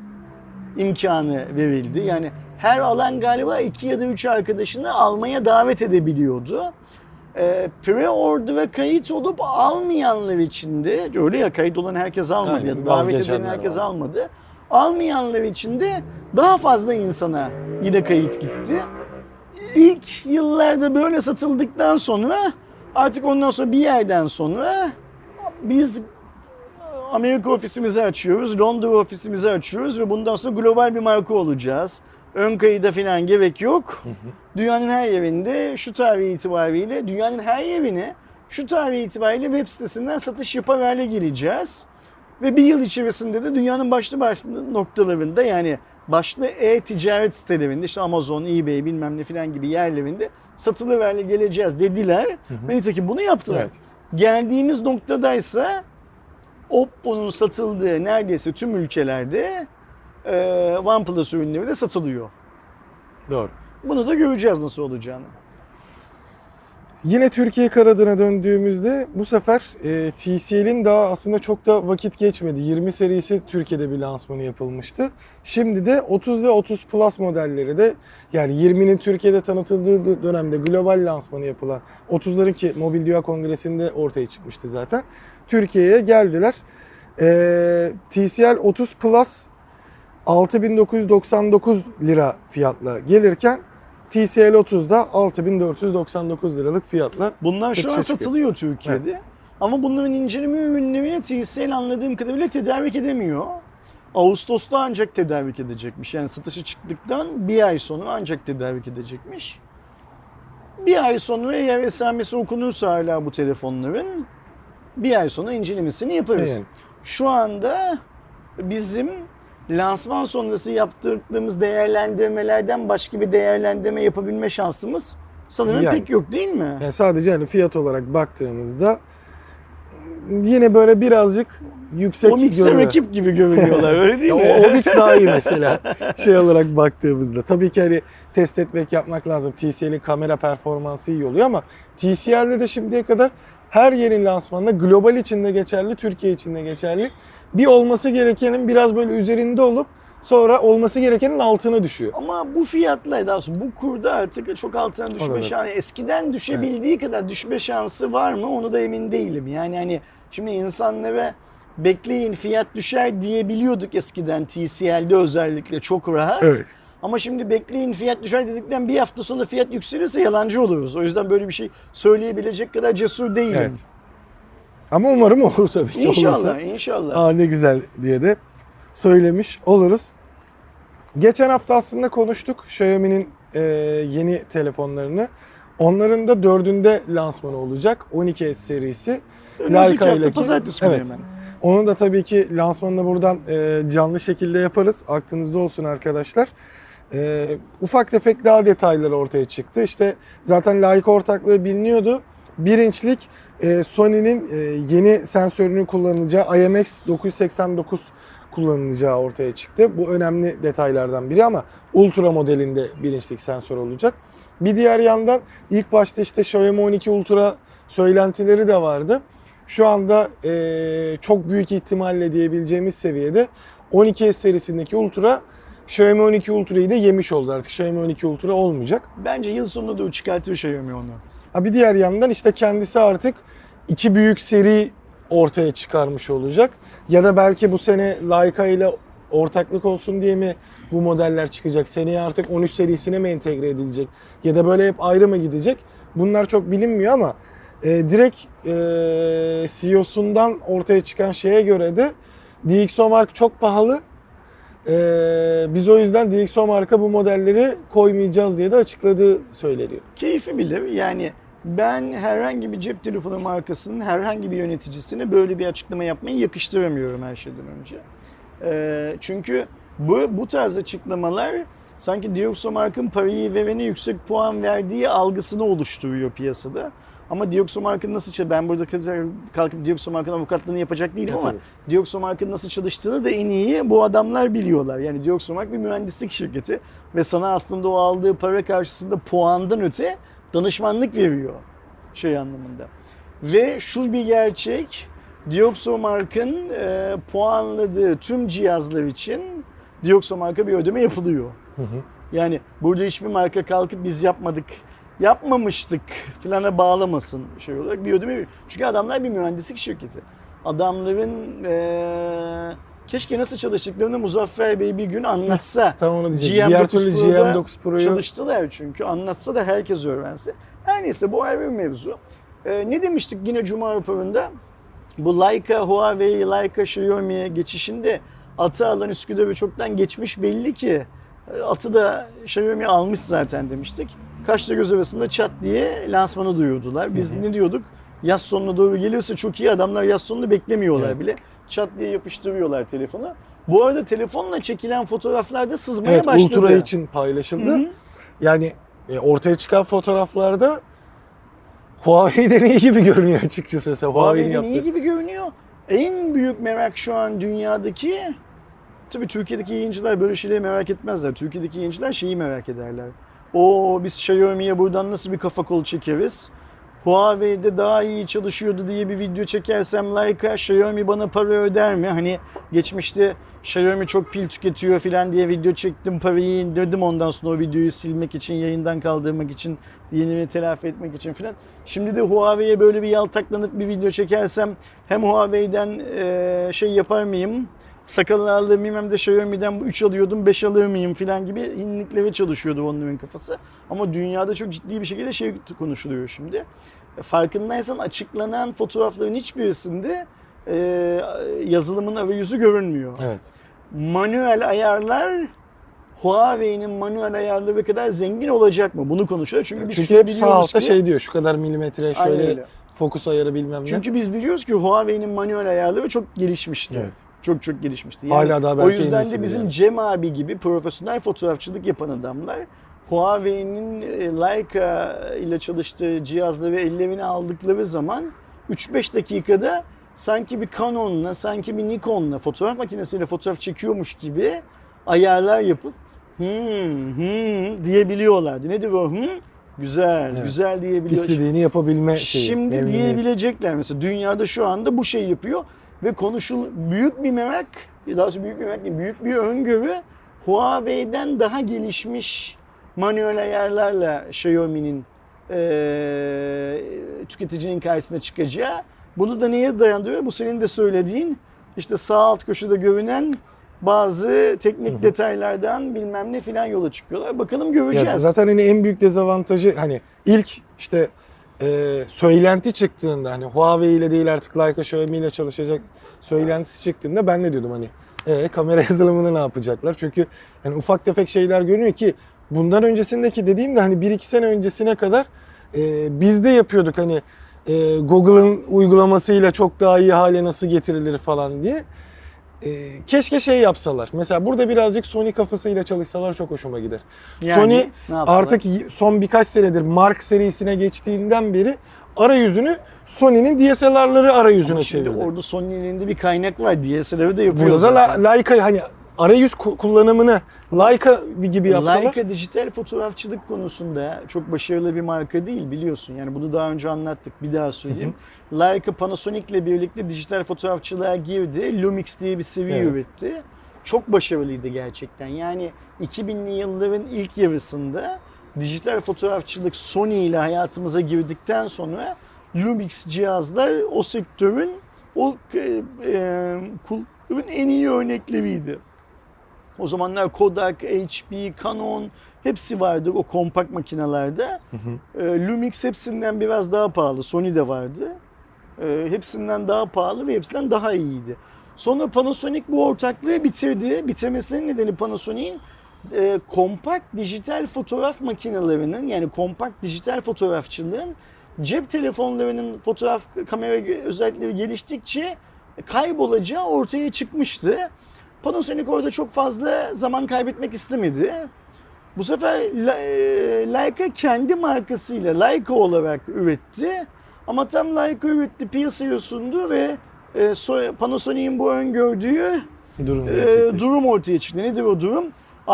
imkanı verildi. Yani her alan galiba iki ya da üç arkadaşını almaya davet edebiliyordu. Ee, pre-order ve kayıt olup almayanlar için de öyle ya kayıt olan herkes almadı Aynen, ya da davet eden herkes var. almadı. Almayanlar için de daha fazla insana yine kayıt gitti. İlk yıllarda böyle satıldıktan sonra artık ondan sonra bir yerden sonra biz Amerika ofisimizi açıyoruz, Londra ofisimizi açıyoruz ve bundan sonra global bir marka olacağız. Ön kayıda falan gerek yok. Dünyanın her yerinde şu tarih itibariyle, dünyanın her yerine şu tarih itibariyle web sitesinden satış yapar hale geleceğiz. Ve bir yıl içerisinde de dünyanın başlı başlı noktalarında yani başlı e-ticaret sitelerinde işte Amazon, eBay bilmem ne filan gibi yerlerinde satılır hale geleceğiz dediler. Ve nitekim bunu yaptılar. Evet. Geldiğimiz noktadaysa Oppo'nun satıldığı neredeyse tüm ülkelerde e, OnePlus ürünleri de satılıyor. Doğru. Bunu da göreceğiz nasıl olacağını. Yine Türkiye kanadına döndüğümüzde bu sefer e, TCL'in daha aslında çok da vakit geçmedi. 20 serisi Türkiye'de bir lansmanı yapılmıştı. Şimdi de 30 ve 30 Plus modelleri de yani 20'nin Türkiye'de tanıtıldığı dönemde global lansmanı yapılan 30'ların ki Mobil Dünya Kongresi'nde ortaya çıkmıştı zaten. Türkiye'ye geldiler. E, TCL 30 Plus 6999 lira fiyatla gelirken TCL 30'da 6499 liralık fiyatla Bunlar şu an Satışa çıkıyor. satılıyor Türkiye'de. Ama bunların inceleme ürünlerini TCL anladığım kadarıyla tedarik edemiyor. Ağustos'ta ancak tedarik edecekmiş. Yani satışı çıktıktan bir ay sonra ancak tedarik edecekmiş. Bir ay sonra eğer esamesi okunursa hala bu telefonların bir ay sonra incelemesini yaparız. Yani. Şu anda bizim lansman sonrası yaptırdığımız değerlendirmelerden başka bir değerlendirme yapabilme şansımız sanırım Yani. pek yok değil mi? Yani sadece hani fiyat olarak baktığımızda yine böyle birazcık yüksek o mikser görünüyor. rakip gibi görünüyorlar öyle değil mi? o, o mix daha iyi mesela şey olarak baktığımızda. Tabii ki hani test etmek yapmak lazım. TCL'in kamera performansı iyi oluyor ama TCL'de de şimdiye kadar her yerin lansmanında global içinde geçerli, Türkiye içinde geçerli. Bir olması gerekenin biraz böyle üzerinde olup sonra olması gerekenin altına düşüyor. Ama bu fiyatla daha doğrusu bu kurda artık çok altına düşme şansı. Eskiden düşebildiği kadar düşme şansı var mı onu da emin değilim. Yani hani şimdi insanlara bekleyin fiyat düşer diyebiliyorduk eskiden TCL'de özellikle çok rahat. Evet. Ama şimdi bekleyin fiyat düşer dedikten bir hafta sonra fiyat yükselirse yalancı oluruz. O yüzden böyle bir şey söyleyebilecek kadar cesur değilim. Evet. Ama umarım olur tabii ki. İnşallah, olursa. inşallah. Aa ne güzel diye de söylemiş oluruz. Geçen hafta aslında konuştuk Xiaomi'nin e, yeni telefonlarını. Onların da dördünde lansmanı olacak. 12S serisi. Önümüzdeki hafta ileki- pazartesi günü Evet. hemen. Onun da tabii ki lansmanını buradan e, canlı şekilde yaparız. Aklınızda olsun arkadaşlar. E, ufak tefek daha detayları ortaya çıktı. İşte zaten layık ortaklığı biliniyordu. Bir inçlik Sony'nin e, yeni sensörünü kullanacağı IMX 989 kullanılacağı ortaya çıktı. Bu önemli detaylardan biri ama Ultra modelinde bir sensör olacak. Bir diğer yandan ilk başta işte Xiaomi 12 Ultra söylentileri de vardı. Şu anda eee, çok büyük ihtimalle diyebileceğimiz seviyede 12S serisindeki Ultra Xiaomi 12 Ultra'yı da yemiş oldu artık. Xiaomi 12 Ultra olmayacak. Bence yıl sonunda da o çıkartır Xiaomi onu. Ha bir diğer yandan işte kendisi artık iki büyük seri ortaya çıkarmış olacak. Ya da belki bu sene Leica ile ortaklık olsun diye mi bu modeller çıkacak? Seneye artık 13 serisine mi entegre edilecek? Ya da böyle hep ayrı mı gidecek? Bunlar çok bilinmiyor ama e, direkt e, CEO'sundan ortaya çıkan şeye göre de DxO Mark çok pahalı. E, biz o yüzden DxO Mark'a bu modelleri koymayacağız diye de açıkladığı söyleniyor. Keyfi bilir. Yani ben herhangi bir cep telefonu markasının herhangi bir yöneticisine böyle bir açıklama yapmayı yakıştıramıyorum her şeyden önce. Ee, çünkü bu, bu tarz açıklamalar sanki Dioxo markın parayı verene yüksek puan verdiği algısını oluşturuyor piyasada. Ama Dioxo markın nasıl çalışıyor? Ben burada kalkıp Dioxo markın avukatlığını yapacak değilim Ya ama tabii. Dioxo markın nasıl çalıştığını da en iyi bu adamlar biliyorlar. Yani Dioxo mark bir mühendislik şirketi ve sana aslında o aldığı para karşısında puandan öte danışmanlık veriyor şey anlamında. Ve şu bir gerçek, Dioxo markın e, puanladığı tüm cihazlar için Dioxo marka bir ödeme yapılıyor. Yani burada hiçbir marka kalkıp biz yapmadık, yapmamıştık filana bağlamasın şey olarak bir ödeme. Çünkü adamlar bir mühendislik şirketi. Adamların eee, keşke nasıl çalıştıklarını Muzaffer Bey bir gün anlatsa. Tam onu diyecektim. GM9 Diğer türlü Pro'da GM9 Pro'yu Çalıştılar çünkü anlatsa da herkes öğrense. Her neyse bu ayrı bir mevzu. Ee, ne demiştik yine Cuma raporunda? Bu Leica, Huawei, Leica, Xiaomi'ye geçişinde atı alan Üsküdar'ı çoktan geçmiş belli ki. E, Atı da Xiaomi almış zaten demiştik. Kaşla göz arasında çat diye lansmanı duyurdular. Biz ne diyorduk? Yaz sonuna doğru geliyorsa çok iyi adamlar yaz sonunu beklemiyorlar Evet. bile. Çat diye yapıştırıyorlar telefonu. Bu arada telefonla çekilen fotoğraflarda sızmaya evet, başladı. Ultra için paylaşıldı. Hı hı. Yani e, ortaya çıkan fotoğraflarda Huawei'den iyi gibi görünüyor açıkçası. Mesela Huawei'nin Huawei'den iyi gibi görünüyor. En büyük merak şu an dünyadaki tabii Türkiye'deki yayıncılar böyle şeyleri merak etmezler. Türkiye'deki yayıncılar şeyi merak ederler. O biz Xiaomi'ye buradan nasıl bir kafa kol çekeriz? Huawei'de daha iyi çalışıyordu diye bir video çekersem Leica Xiaomi bana para öder mi? Hani geçmişte Xiaomi çok pil tüketiyor falan diye video çektim parayı indirdim ondan sonra o videoyu silmek için yayından kaldırmak için yenini telafi etmek için falan. Şimdi de Huawei'ye böyle bir yaltaklanıp bir video çekersem hem Huawei'den şey yapar mıyım? Mıyım hem de Xiaomi'den 3 alıyordum 5 alır mıyım falan gibi hinliklere çalışıyordu onların kafası. Ama dünyada çok ciddi bir şekilde şey konuşuluyor şimdi. Farkındaysan açıklanan fotoğrafların hiçbirisinde eee, yazılımın arayüzü görünmüyor. Evet. Manuel ayarlar Huawei'nin manuel ayarları kadar zengin olacak mı? Bunu konuşuyoruz. Çünkü biz Çünkü şunu hep sağ altta ki, şey diyor şu kadar milimetre şöyle öyle. Fokus ayarı bilmem ne. Çünkü biz biliyoruz ki Huawei'nin manuel ayarları çok gelişmişti. Evet. Çok çok gelişmişti. Yani Hala daha o belki en yüzden de bizim yani. Cem abi gibi profesyonel fotoğrafçılık yapan adamlar Huawei'nin e, Leica ile çalıştığı cihazları ellerine aldıkları zaman 3-5 dakikada sanki bir Canon'la, sanki bir Nikon'la fotoğraf makinesiyle fotoğraf çekiyormuş gibi ayarlar yapıp hmm, hmm diyebiliyorlardı. Nedir o hmm? Güzel, Evet. güzel diyebiliyor. istediğini yapabilme şeyi. Şimdi diyebilecekler mesela dünyada şu anda bu şey yapıyor ve konuşul büyük bir merak, daha doğrusu büyük bir merak değil, büyük bir öngörü Huawei'den daha gelişmiş manuel ayarlarla Xiaomi'nin eee tüketicinin karşısına çıkacağı. Bunu da neye dayandırıyor? Bu senin de söylediğin işte sağ alt köşede görünen bazı teknik detaylardan bilmem ne filan yola çıkıyorlar. Bakalım göreceğiz. Ya zaten hani en büyük dezavantajı hani ilk işte e, söylenti çıktığında hani Huawei ile değil artık Leica Xiaomi ile çalışacak söylentisi çıktığında ben ne diyordum hani e, kamera yazılımını ne yapacaklar? Çünkü hani ufak tefek şeyler görünüyor ki bundan öncesindeki dediğim de hani 1-2 sene öncesine kadar e, biz de yapıyorduk hani e, Google'ın uygulamasıyla çok daha iyi hale nasıl getirilir falan diye. E, keşke şey yapsalar. Mesela burada birazcık Sony kafasıyla çalışsalar çok hoşuma gider. Yani Sony artık son birkaç senedir Mark serisine geçtiğinden beri arayüzünü Sony'nin DSLR'ları arayüzüne Ama şimdi çevirdi. orada Sony'nin elinde bir kaynak var. DSLR'ı da yapıyor Burada da zaten. La- Leica hani arayüz ku- kullanımını Leica gibi yapsalar. Leica dijital fotoğrafçılık konusunda çok başarılı bir marka değil biliyorsun. Yani bunu daha önce anlattık. Bir daha söyleyeyim. Leica Panasonic ile birlikte dijital fotoğrafçılığa girdi. Lumix diye bir seri Evet. üretti. Çok başarılıydı gerçekten. Yani 2000'li yılların ilk yarısında dijital fotoğrafçılık Sony ile hayatımıza girdikten sonra Lumix cihazlar o sektörün o e, e, kulların en iyi örnekleriydi. O zamanlar Kodak, HP, Canon hepsi vardı o kompakt makinelerde. E, Lumix hepsinden biraz daha pahalı. Sony de vardı. E, hepsinden daha pahalı ve hepsinden daha iyiydi. Sonra Panasonic bu ortaklığı bitirdi. Bitirmesinin nedeni Panasonic'in e, kompakt dijital fotoğraf makinelerinin yani kompakt dijital fotoğrafçılığın cep telefonlarının fotoğraf kamera özellikleri geliştikçe kaybolacağı ortaya çıkmıştı. Panasonic orada çok fazla zaman kaybetmek istemedi. Bu sefer e, Leica kendi markasıyla Leica olarak üretti. Ama tam Leica üretti, piyasaya sundu ve e, so- Panasonic'in bu öngördüğü Durum gerçekleşti. durum ortaya çıktı. Nedir o durum?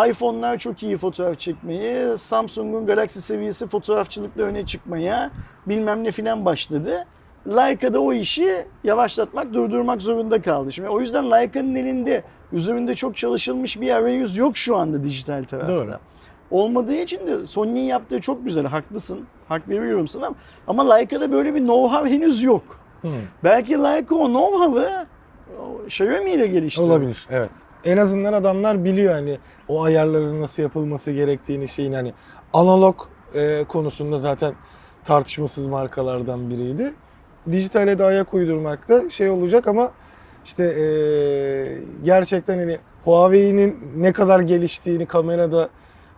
iPhone'lar çok iyi fotoğraf çekmeyi, Samsung'un Galaxy seviyesi fotoğrafçılıkla öne çıkmaya bilmem ne filan başladı. Leica da o işi yavaşlatmak, durdurmak zorunda kaldı. Şimdi o yüzden Leica'nın elinde üzerinde çok çalışılmış bir arayüz yok şu anda dijital tarafta. Doğru. Olmadığı için de Sony'nin yaptığı çok güzel, haklısın. Hak veriyorum sana. Ama Leica'da böyle bir know-how henüz yok. Hı. Belki Leica o know-how'ı Xiaomi ile geliştirdi. Olabilir evet. En azından adamlar biliyor hani o ayarların nasıl yapılması gerektiğini şeyin hani analog e, konusunda zaten tartışmasız markalardan biriydi. Dijitale de ayak uydurmakta şey olacak ama işte e, gerçekten hani Huawei'nin ne kadar geliştiğini kamerada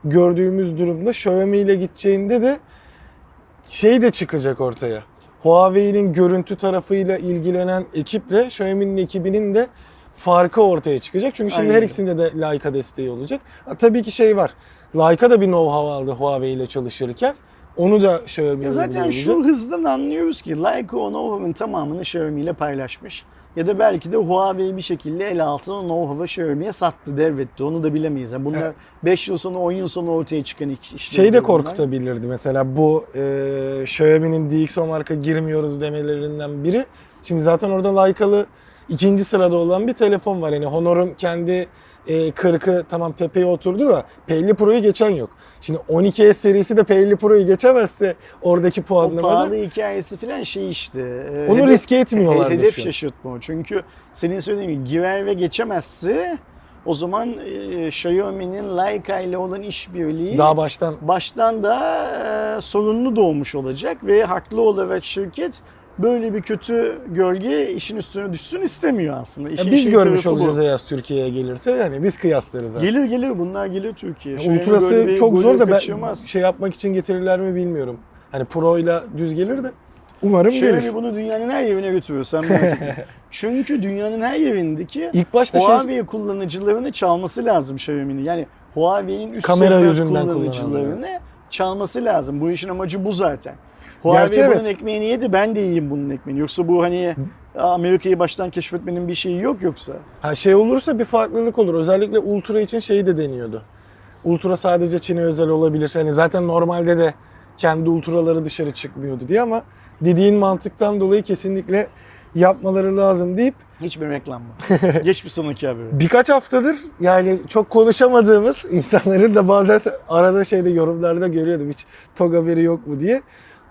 gördüğümüz durumda Xiaomi ile gideceğinde de şey de çıkacak ortaya. Huawei'nin görüntü tarafıyla ilgilenen ekiple Xiaomi'nin ekibinin de farkı ortaya çıkacak. Çünkü şimdi Aynen her ikisinde de Leica desteği olacak. Ha, tabii ki şey var. Leica da bir know-how aldı Huawei ile çalışırken. Onu da Xiaomi Ya zaten şu hızdan anlıyoruz ki Leica o know-how'ın tamamını Xiaomi ile paylaşmış. Ya da belki de Huawei bir şekilde el altına know-how'ı Xiaomi'ye sattı, devretti. Onu da bilemeyiz. Yani bunlar Evet. 5 yıl sonra, 10 yıl sonra ortaya çıkan iş-. Şey de bunlar. korkutabilirdi mesela bu e, Xiaomi'nin DxO marka girmiyoruz demelerinden biri. Şimdi zaten orada Leica'lı ikinci sırada olan bir telefon var. Yani Honor'un kendi e, 40'ı tamam tepeye oturdu da P50 Pro'yu geçen yok. Şimdi 12S serisi de P50 Pro'yu geçemezse oradaki O puanlamada pahalı hikayesi falan şey işte. e, onu hedef- riske etmiyorlardı Hedef şaşırtma o. Çünkü senin söylediğin gibi girer ve geçemezse o zaman e, Xiaomi'nin Leica ile olan işbirliği Daha baştan baştan da e, sorunlu doğmuş olacak ve haklı olarak şirket böyle bir kötü gölge işin üstüne düşsün istemiyor aslında. Ya İşin biz şey görmüş tarafı bu. olacağız Ayaz Türkiye'ye gelirse yani biz kıyaslarız. zaten. Gelir gelir bunlar gelir Türkiye. Ya böyle Ultrası çok zor da ben şey yapmak için getirirler mi bilmiyorum. Hani Pro ile düz gelir de umarım gelir. Xiaomi bunu dünyanın her yerine götürüyor sen merak etme. Çünkü dünyanın her yerindeki İlk başta şey Huawei kullanıcılarını çalması lazım Xiaomi'nin. Yani Huawei'nin üst Kamera segment kullanıcılarını çalması lazım. Bu işin amacı bu zaten. Huawei Gerçi bunun evet. ekmeğini yedi ben de yiyeyim bunun ekmeğini. Yoksa bu hani Amerika'yı baştan keşfetmenin bir şeyi yok yoksa. Ha şey olursa bir farklılık olur. Özellikle Ultra için şey de deniyordu. Ultra sadece Çin'e özel olabilir. Hani zaten normalde de kendi ultraları dışarı çıkmıyordu diye ama dediğin mantıktan dolayı kesinlikle yapmaları lazım deyip Hiçbir reklam var. Geç bir sonraki haberi. birkaç haftadır yani çok konuşamadığımız insanların da bazen arada şeyde yorumlarda görüyordum hiç TOG haberi yok mu diye.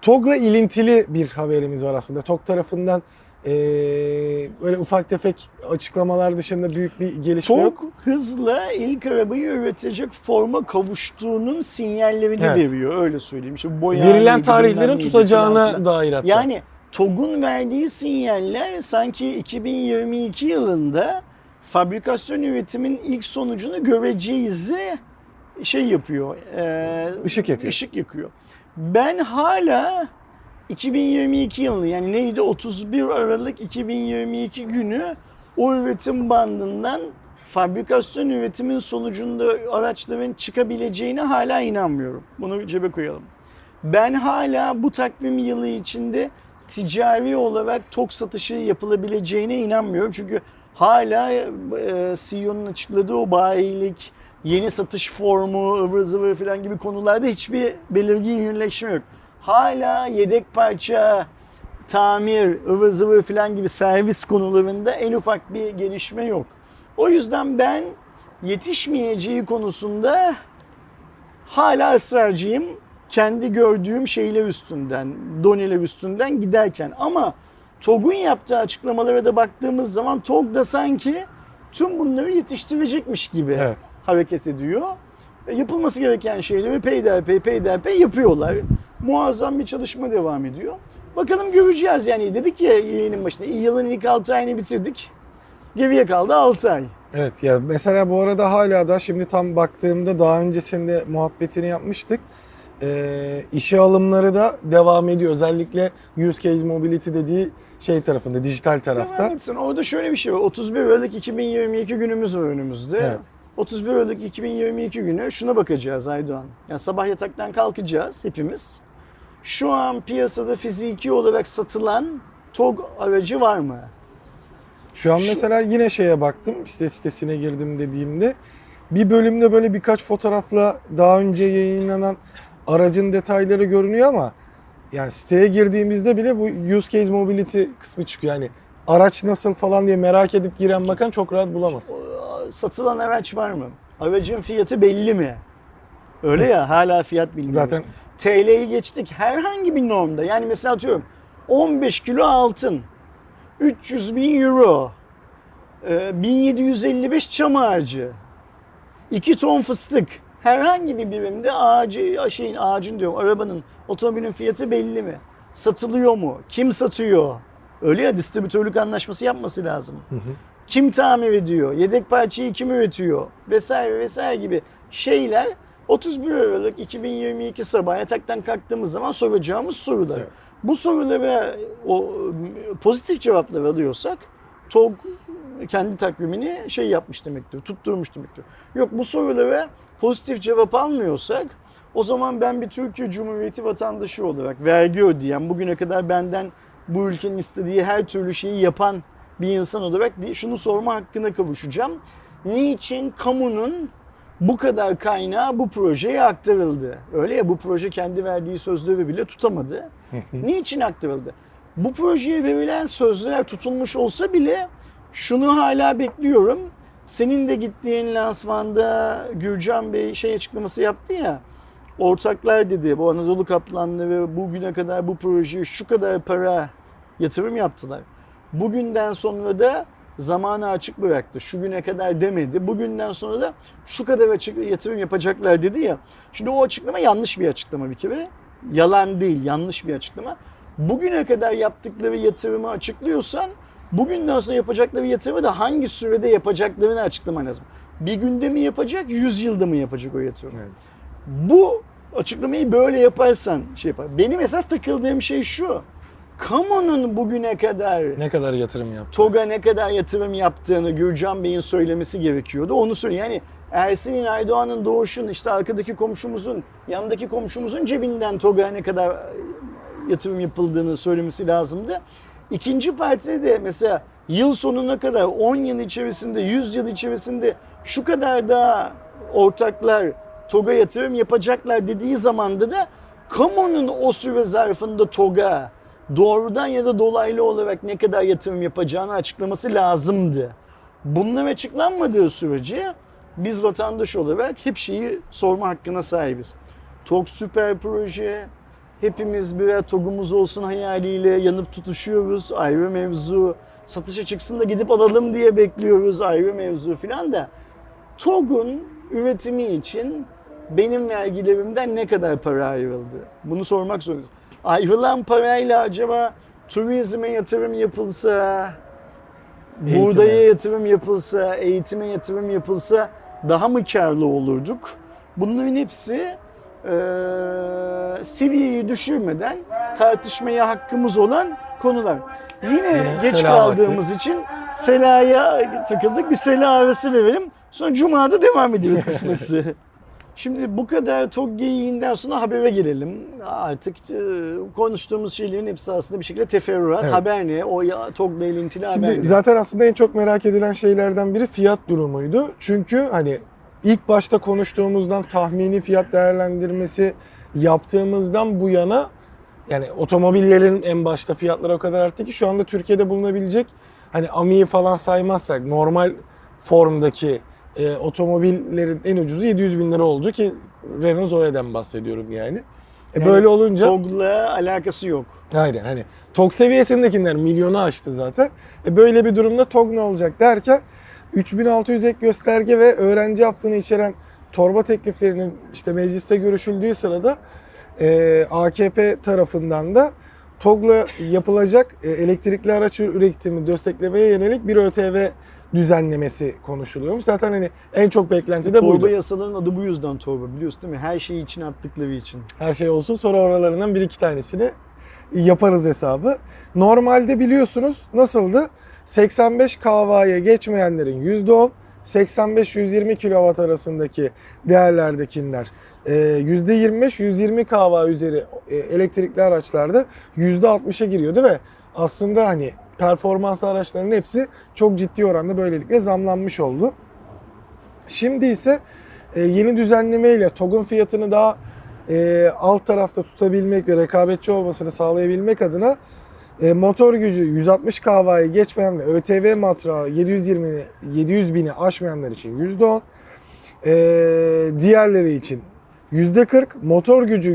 TOG'la ilintili bir haberimiz var aslında. TOG tarafından eee böyle ufak tefek açıklamalar dışında büyük bir gelişme yok. Çok hızla ilk arabayı üretecek forma kavuştuğunun sinyallerini Evet. veriyor. Öyle söyleyeyim. İşte boya Verilen tarihlerin tutacağına dair hatta. Yani TOG'un verdiği sinyaller sanki 2022 yılında fabrikasyon üretimin ilk sonucunu göreceğizi şey yapıyor. E, Işık yakıyor. ışık yakıyor. Ben hala 2022 yılı yani neydi 31 Aralık 2022 günü o üretim bandından fabrikasyon üretimin sonucunda araçların çıkabileceğine hala inanmıyorum. Bunu cebe koyalım. Ben hala bu takvim yılı içinde ticari olarak tok satışı yapılabileceğine inanmıyorum. Çünkü hala e, CEO'nun açıkladığı o bayilik, yeni satış formu, ıvır zıvır falan gibi konularda hiçbir belirgin yönleşme yok. Hala yedek parça, tamir, ıvır zıvır falan gibi servis konularında en ufak bir gelişme yok. O yüzden ben yetişmeyeceği konusunda hala ısrarcıyım. Kendi gördüğüm şeyler üstünden, doneler üstünden giderken. Ama TOG'un yaptığı açıklamalara da baktığımız zaman TOG da sanki tüm bunları yetiştirecekmiş gibi Evet. hareket ediyor. E, Yapılması gereken şeyleri peyderpey peyderpey yapıyorlar. Muazzam bir çalışma devam ediyor. Bakalım göreceğiz yani dedik ya yayının başında yılın ilk 6 ayını bitirdik. Geriye kaldı 6 ay. Evet ya mesela bu arada hala da şimdi tam baktığımda daha öncesinde muhabbetini yapmıştık. Ee, işe alımları da devam ediyor. Özellikle use case mobility dediği şey tarafında, dijital tarafta. Etsin. Orada şöyle bir şey var. 31 Aralık 2022 günümüz var önümüzde. Evet. 31 Aralık 2022 günü şuna bakacağız Aydoğan. Yani sabah yataktan kalkacağız hepimiz. Şu an piyasada fiziki olarak satılan TOG aracı var mı? Şu an Şu- mesela yine şeye baktım, site sitesine girdim dediğimde bir bölümde böyle birkaç fotoğrafla daha önce yayınlanan aracın detayları görünüyor ama yani siteye girdiğimizde bile bu use case mobility kısmı çıkıyor. Yani araç nasıl falan diye merak edip giren bakan çok rahat bulamaz. Satılan araç var mı? Aracın fiyatı belli mi? Öyle ya hala fiyat bilmiyoruz. Zaten TL'yi geçtik herhangi bir normda. Yani mesela atıyorum 15 kilo altın, 300 bin euro, e, 1755 çam ağacı, 2 ton fıstık. Herhangi bir birimde ağacı, şeyin ağacın diyorum arabanın, otomobilin fiyatı belli mi? Satılıyor mu? Kim satıyor? Öyle ya distribütörlük anlaşması yapması lazım. Kim tamir ediyor? Yedek parçayı kim üretiyor? Vesaire vesaire gibi şeyler 31 Aralık 2022 sabah yataktan kalktığımız zaman soracağımız sorular. Evet. Bu sorulara o pozitif cevaplar alıyorsak TOG kendi takvimini şey yapmış demektir, tutturmuş demektir. Yok bu sorulara pozitif cevap almıyorsak o zaman ben bir Türkiye Cumhuriyeti vatandaşı olarak vergi ödeyen, bugüne kadar benden bu ülkenin istediği her türlü şeyi yapan bir insan olarak şunu sorma hakkına kavuşacağım. Niçin kamunun bu kadar kaynağı bu projeye aktarıldı? Öyle ya bu proje kendi verdiği sözleri bile tutamadı. Niçin aktarıldı? Bu projeye verilen sözler tutulmuş olsa bile şunu hala bekliyorum. Senin de gittiğin lansmanda Gürcan Bey şey açıklaması yaptı ya. Ortaklar dedi bu Anadolu Kaplanları bugüne kadar bu projeye şu kadar para yatırım yaptılar. Bugünden sonra da zamanı açık bıraktı. Şu güne kadar demedi. Bugünden sonra da şu kadar açık yatırım yapacaklar dedi ya. Şimdi o açıklama yanlış bir açıklama bir kere. Yalan değil, yanlış bir açıklama. Bugüne kadar yaptıkları yatırımı açıklıyorsan bugünden sonra yapacakları yatırımı da hangi sürede yapacaklarını açıklaman lazım. Bir günde mi yapacak, yüz yılda mı yapacak o yatırımı? Evet. Bu açıklamayı böyle yaparsan şey yapar. Benim esas takıldığım şey şu. Kamunun bugüne kadar ne kadar yatırım yaptı? TOG'a ne kadar yatırım yaptığını Gürcan Bey'in söylemesi gerekiyordu. Onu söylüyor. Yani Ersin Aydoğan'ın doğuşun işte arkadaki komşumuzun, yanındaki komşumuzun cebinden TOG'a ne kadar yatırım yapıldığını söylemesi lazımdı. İkinci partide de mesela yıl sonuna kadar 10 yıl içerisinde, 100 yıl içerisinde şu kadar daha ortaklar TOG'a yatırım yapacaklar dediği zamanda da kamunun o süre zarfında TOG'a doğrudan ya da dolaylı olarak ne kadar yatırım yapacağını açıklaması lazımdı. Bunlar açıklanmadığı sürece biz vatandaş olarak hep şeyi sorma hakkına sahibiz. TOG süper proje, hepimiz birer TOG'umuz olsun hayaliyle yanıp tutuşuyoruz. Ayrı mevzu. Satışa çıksın da gidip alalım diye bekliyoruz ayrı mevzu filan da. TOG'un üretimi için benim vergilerimden ne kadar para ayrıldı? Bunu sormak zorundayız. Ayrılan parayla acaba turizme yatırım yapılsa, Eğitime. buğdaya yatırım yapılsa, eğitime yatırım yapılsa daha mı karlı olurduk? Bunların hepsi eee seviyeyi düşürmeden tartışmaya hakkımız olan konular. Yine, Yine geç kaldığımız için Sela'ya takıldık. Bir Sela arası verelim. Sonra Cuma'da devam ederiz kısmetse. Şimdi bu kadar TOG geyiğinden sonra habere gelelim. Artık e, konuştuğumuz şeylerin hepsi aslında bir şekilde teferruat. Evet. Haber ne? O ya, TOG'la ilintili Şimdi haber ne? zaten aslında en çok merak edilen şeylerden biri fiyat durumuydu. Çünkü hani ilk başta konuştuğumuzdan tahmini fiyat değerlendirmesi yaptığımızdan bu yana yani otomobillerin en başta fiyatları o kadar arttı ki şu anda Türkiye'de bulunabilecek hani Ami'yi falan saymazsak normal formdaki e, otomobillerin en ucuzu 700 bin lira oldu ki Renault Zoe'den bahsediyorum yani. E Yani böyle olunca TOG'la alakası yok. Aynen hani TOG seviyesindekiler milyonu aştı zaten. E böyle bir durumda TOG ne olacak derken 3600 ek gösterge ve öğrenci affını içeren torba tekliflerinin işte mecliste görüşüldüğü sırada e, AKP tarafından da TOG'la yapılacak e, elektrikli araç üretimi desteklemeye yönelik bir ÖTV düzenlemesi konuşuluyormuş. Zaten hani en çok beklenti de torba buydu. yasaların adı bu yüzden torba biliyorsun değil mi? Her şeyi içine attıkları için. Her şey olsun sonra oralarından bir iki tanesini yaparız hesabı. Normalde biliyorsunuz nasıldı? 85 kV'ye geçmeyenlerin %10, 85-120 kW arasındaki değerlerdekiler e, %25-120 kW üzeri e, elektrikli araçlarda %60'a giriyordu ve aslında hani performanslı araçların hepsi çok ciddi oranda böylelikle zamlanmış oldu. Şimdi ise e, yeni düzenlemeyle TOG'un fiyatını daha e, alt tarafta tutabilmek ve rekabetçi olmasını sağlayabilmek adına e, motor gücü 160 kW'yi geçmeyen ve ÖTV matrağı 720 700 bini aşmayanlar için %10, e, diğerleri için %40, motor gücü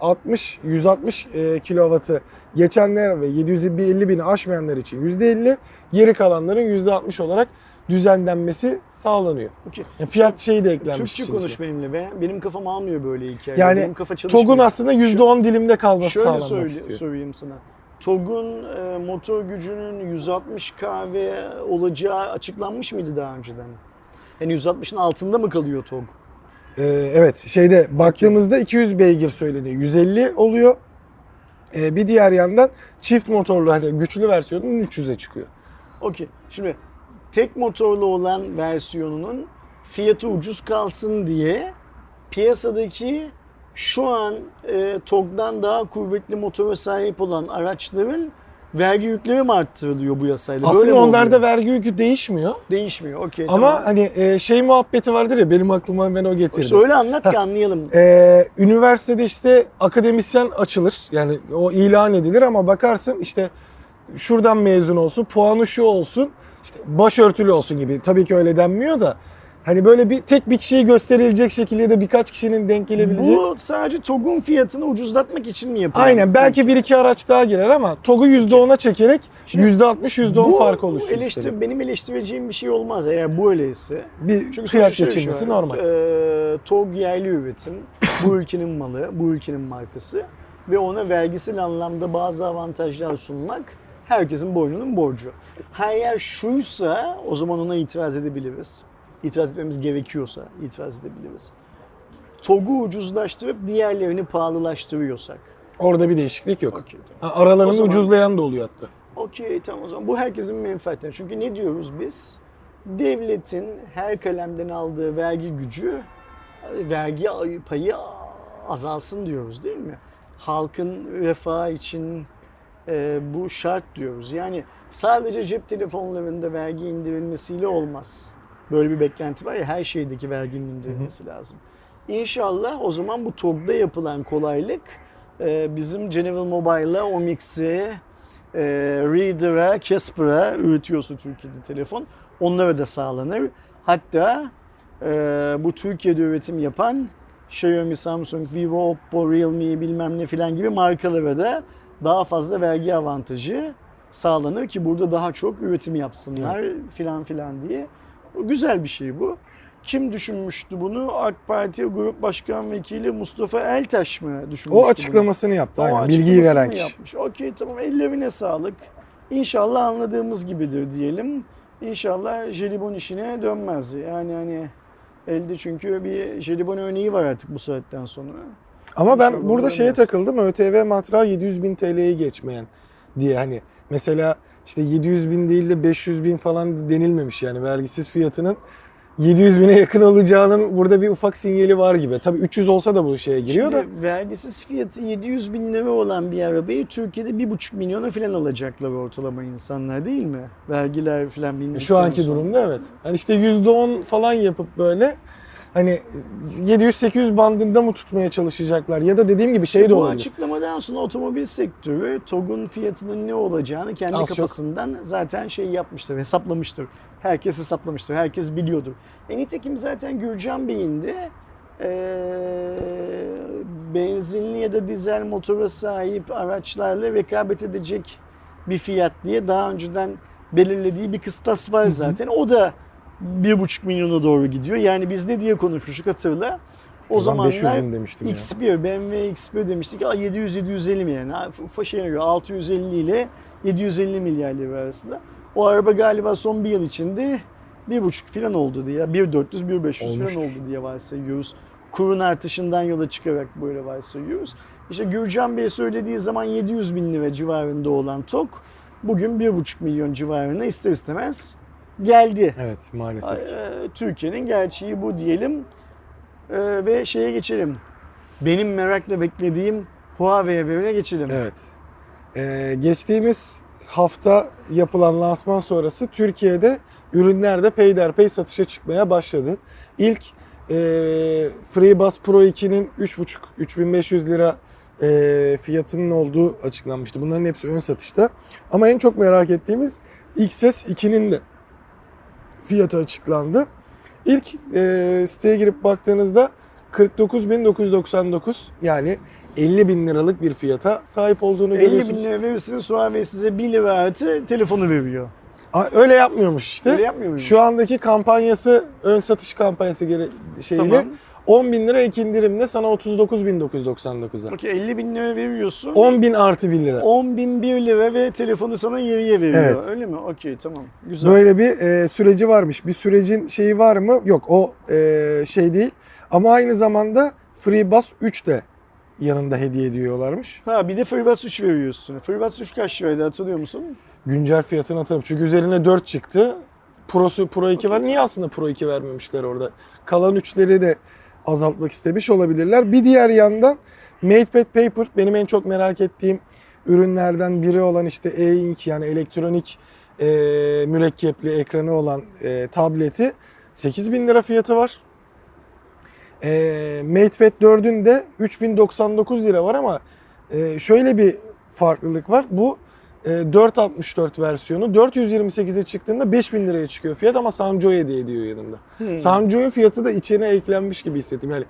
%60 160 e, kW'ı geçenler ve 750 bini aşmayanlar için %50, geri kalanların %60 olarak düzenlenmesi sağlanıyor. Okey. Yani fiyat şeyi de eklenmiş. Türkçe içerisine. konuş benimle be. Benim kafam almıyor böyle hikayeleri. Yani Benim kafa çalışmıyor. TOG'un aslında %10 dilimde kalması Şöyle sağlanmak söyle, istiyor. söyleyeyim sana. TOG'un e, motor gücünün 160 kW olacağı açıklanmış mıydı daha önceden? Yani 160'ın altında mı kalıyor TOG? Ee, evet şeyde baktığımızda 200 beygir söyleniyor. 150 oluyor. Ee, bir diğer yandan çift motorlu hani güçlü versiyonun 300'e çıkıyor. Okey. Şimdi tek motorlu olan versiyonunun fiyatı ucuz kalsın diye piyasadaki şu an e, TOG'dan daha kuvvetli motora sahip olan araçların vergi yükleri mi arttırılıyor bu yasayla? Böyle Aslında mi onlarda vergi yükü değişmiyor. değişmiyor. Okey Ama tamam. hani e, şey muhabbeti vardır ya benim aklıma ben o getirdim. Söyle anlat ki anlayalım. Ee, üniversitede işte akademisyen açılır. Yani o ilan edilir ama bakarsın işte şuradan mezun olsun, puanı şu olsun, işte başörtülü olsun gibi. Tabii ki öyle denmiyor da hani böyle bir tek bir kişiye gösterilecek şekilde de birkaç kişinin denk gelebileceği. Bu sadece TOG'un fiyatını ucuzlatmak için mi yapılıyor? Aynen belki bir iki araç daha girer ama TOG'u %10'a çekerek Şimdi %60 %10 bu fark oluşsun eleştir, istedim. benim eleştireceğim bir şey olmaz eğer bu öyleyse. Bir Çünkü fiyat geçirmesi şey normal. Ee, TOG yerli üretim, bu ülkenin malı, bu ülkenin markası ve ona vergisel anlamda bazı avantajlar sunmak herkesin boynunun borcu. Her yer şuysa o zaman ona itiraz edebiliriz. İtiraz etmemiz gerekiyorsa itiraz edebiliriz. TOG'u ucuzlaştırıp diğerlerini pahalılaştırıyorsak. Orada bir değişiklik yok. Okey, tamam. Ha, Aralarını zaman- ucuzlayan da oluyor hatta. Okey tamam o zaman bu herkesin menfaatine. Çünkü ne diyoruz biz? Devletin her kalemden aldığı vergi gücü, vergi payı azalsın diyoruz değil mi? Halkın refahı için e, bu şart diyoruz. Yani sadece cep telefonlarında vergi indirilmesiyle olmaz. Böyle bir beklenti var ya her şeydeki verginin indirilmesi lazım. İnşallah o zaman bu TOG'da yapılan kolaylık e, bizim General Mobile'a, Omix'e, e, Reader'a, Casper'a üretiyorsa Türkiye'de telefon onlara da sağlanır. Hatta e, bu Türkiye'de üretim yapan Xiaomi, Samsung, Vivo, Oppo, Realme bilmem ne filan gibi markalara da daha fazla vergi avantajı sağlanır ki burada daha çok üretim yapsınlar filan filan diye. Güzel bir şey bu. Kim düşünmüştü bunu? AK Parti Grup Başkan Vekili Mustafa Eltaş mı düşünmüştü O bunu? açıklamasını yaptı. O Aynen. Bilgiyi veren kişi. Yapmış. Okey tamam ellerine sağlık. İnşallah anladığımız gibidir diyelim. İnşallah jelibon işine dönmez. Yani hani elde çünkü bir jelibon örneği var artık bu saatten sonra. Ama ben İnşallah burada olur şeye takıldım. ÖTV matrağı 700 bin TL'ye geçmeyen diye hani mesela işte 700 bin değil de 500 bin falan denilmemiş yani vergisiz fiyatının 700 bine yakın olacağının burada bir ufak sinyali var gibi. Tabii 300 olsa da bu şeye giriyor da. Şimdi vergisiz fiyatı 700 bin lira olan bir arabayı Türkiye'de 1,5 milyona falan alacaklar ortalama insanlar değil mi? Vergiler falan bilmem. Şu anki durumda evet. Hani işte %10 falan yapıp böyle hani 700-800 bandında mı tutmaya çalışacaklar ya da dediğim gibi şey de Bu olabilir. açıklamadan sonra otomobil sektörü TOG'un fiyatının ne olacağını kendi Az çok. kafasından zaten şey yapmıştır, hesaplamıştır. Herkes hesaplamıştır, herkes biliyordur. E nitekim zaten Gürcan Bey'in de eee, benzinli ya da dizel motora sahip araçlarla rekabet edecek bir fiyat diye daha önceden belirlediği bir kıstas var zaten. O da 1,5 milyona doğru gidiyor. Yani biz ne diye konuşmuştuk hatırla. O, 500 zamanlar demiştim ya. X1, BMW X1 demiştik. 700-750 mi yani? Ha, Ufak şeyine göre 650 ile 750 milyar lira arasında. O araba galiba son bir yıl içinde 1,5 falan oldu diye. 1.400, 1.500 falan oldu diye varsayıyoruz. Kurun artışından yola çıkarak böyle varsayıyoruz. İşte Gürcan Bey söylediği zaman 700 bin lira civarında olan TOK bugün 1,5 milyon civarına ister istemez geldi. Evet maalesef. ki. Ee, Türkiye'nin gerçeği bu diyelim. Ee, ve şeye geçelim. Benim merakla beklediğim Huawei haberine geçelim. Evet. Ee, geçtiğimiz hafta yapılan lansman sonrası Türkiye'de ürünler de peyderpey satışa çıkmaya başladı. İlk e, FreeBuds Pro 2'nin 3.5-3500 lira e, fiyatının olduğu açıklanmıştı. Bunların hepsi ön satışta. Ama en çok merak ettiğimiz XS 2'nin de fiyatı açıklandı. İlk e, siteye girip baktığınızda 49.999 yani 50 bin liralık bir fiyata sahip olduğunu 50 görüyorsunuz. bin lira verirsiniz Huawei size 1 lira artı telefonu veriyor. Aa, öyle yapmıyormuş işte. Öyle yapmıyor muyum? Şu andaki kampanyası ön satış kampanyası gere- şeyiyle Tamam. 10 bin lira ek indirimle sana 39.999'a. Okey 50 bin lira veriyorsun. 10 bin artı 1 lira. 10 bin 1 lira ve telefonu sana yarıya veriyor. Evet. Öyle mi? Okey tamam. Güzel. Böyle bir e, süreci varmış. Bir sürecin şeyi var mı? Yok o e, şey değil. Ama aynı zamanda FreeBuds 3 de yanında hediye ediyorlarmış. Ha bir de FreeBuds 3 veriyorsun. FreeBuds 3 kaç liraydı hatırlıyor musun? Güncel fiyatını hatırlamıyorum. Çünkü üzerine 4 çıktı. Pro'su Pro 2 var. Niye aslında Pro 2 vermemişler orada? Kalan 3'leri de azaltmak istemiş olabilirler. Bir diğer yandan MatePad Paper benim en çok merak ettiğim ürünlerden biri olan işte e-ink yani elektronik e, mürekkepli ekranı olan e, tableti 8000 lira fiyatı var. E, MatePad 4'ün de 3099 lira var ama e, şöyle bir farklılık var. Bu 464 versiyonu 428'e çıktığında 5000 liraya çıkıyor fiyat ama Sanjo hediye ediyor yanında. Hmm. Sanjo'nun fiyatı da içine eklenmiş gibi hissettim. Yani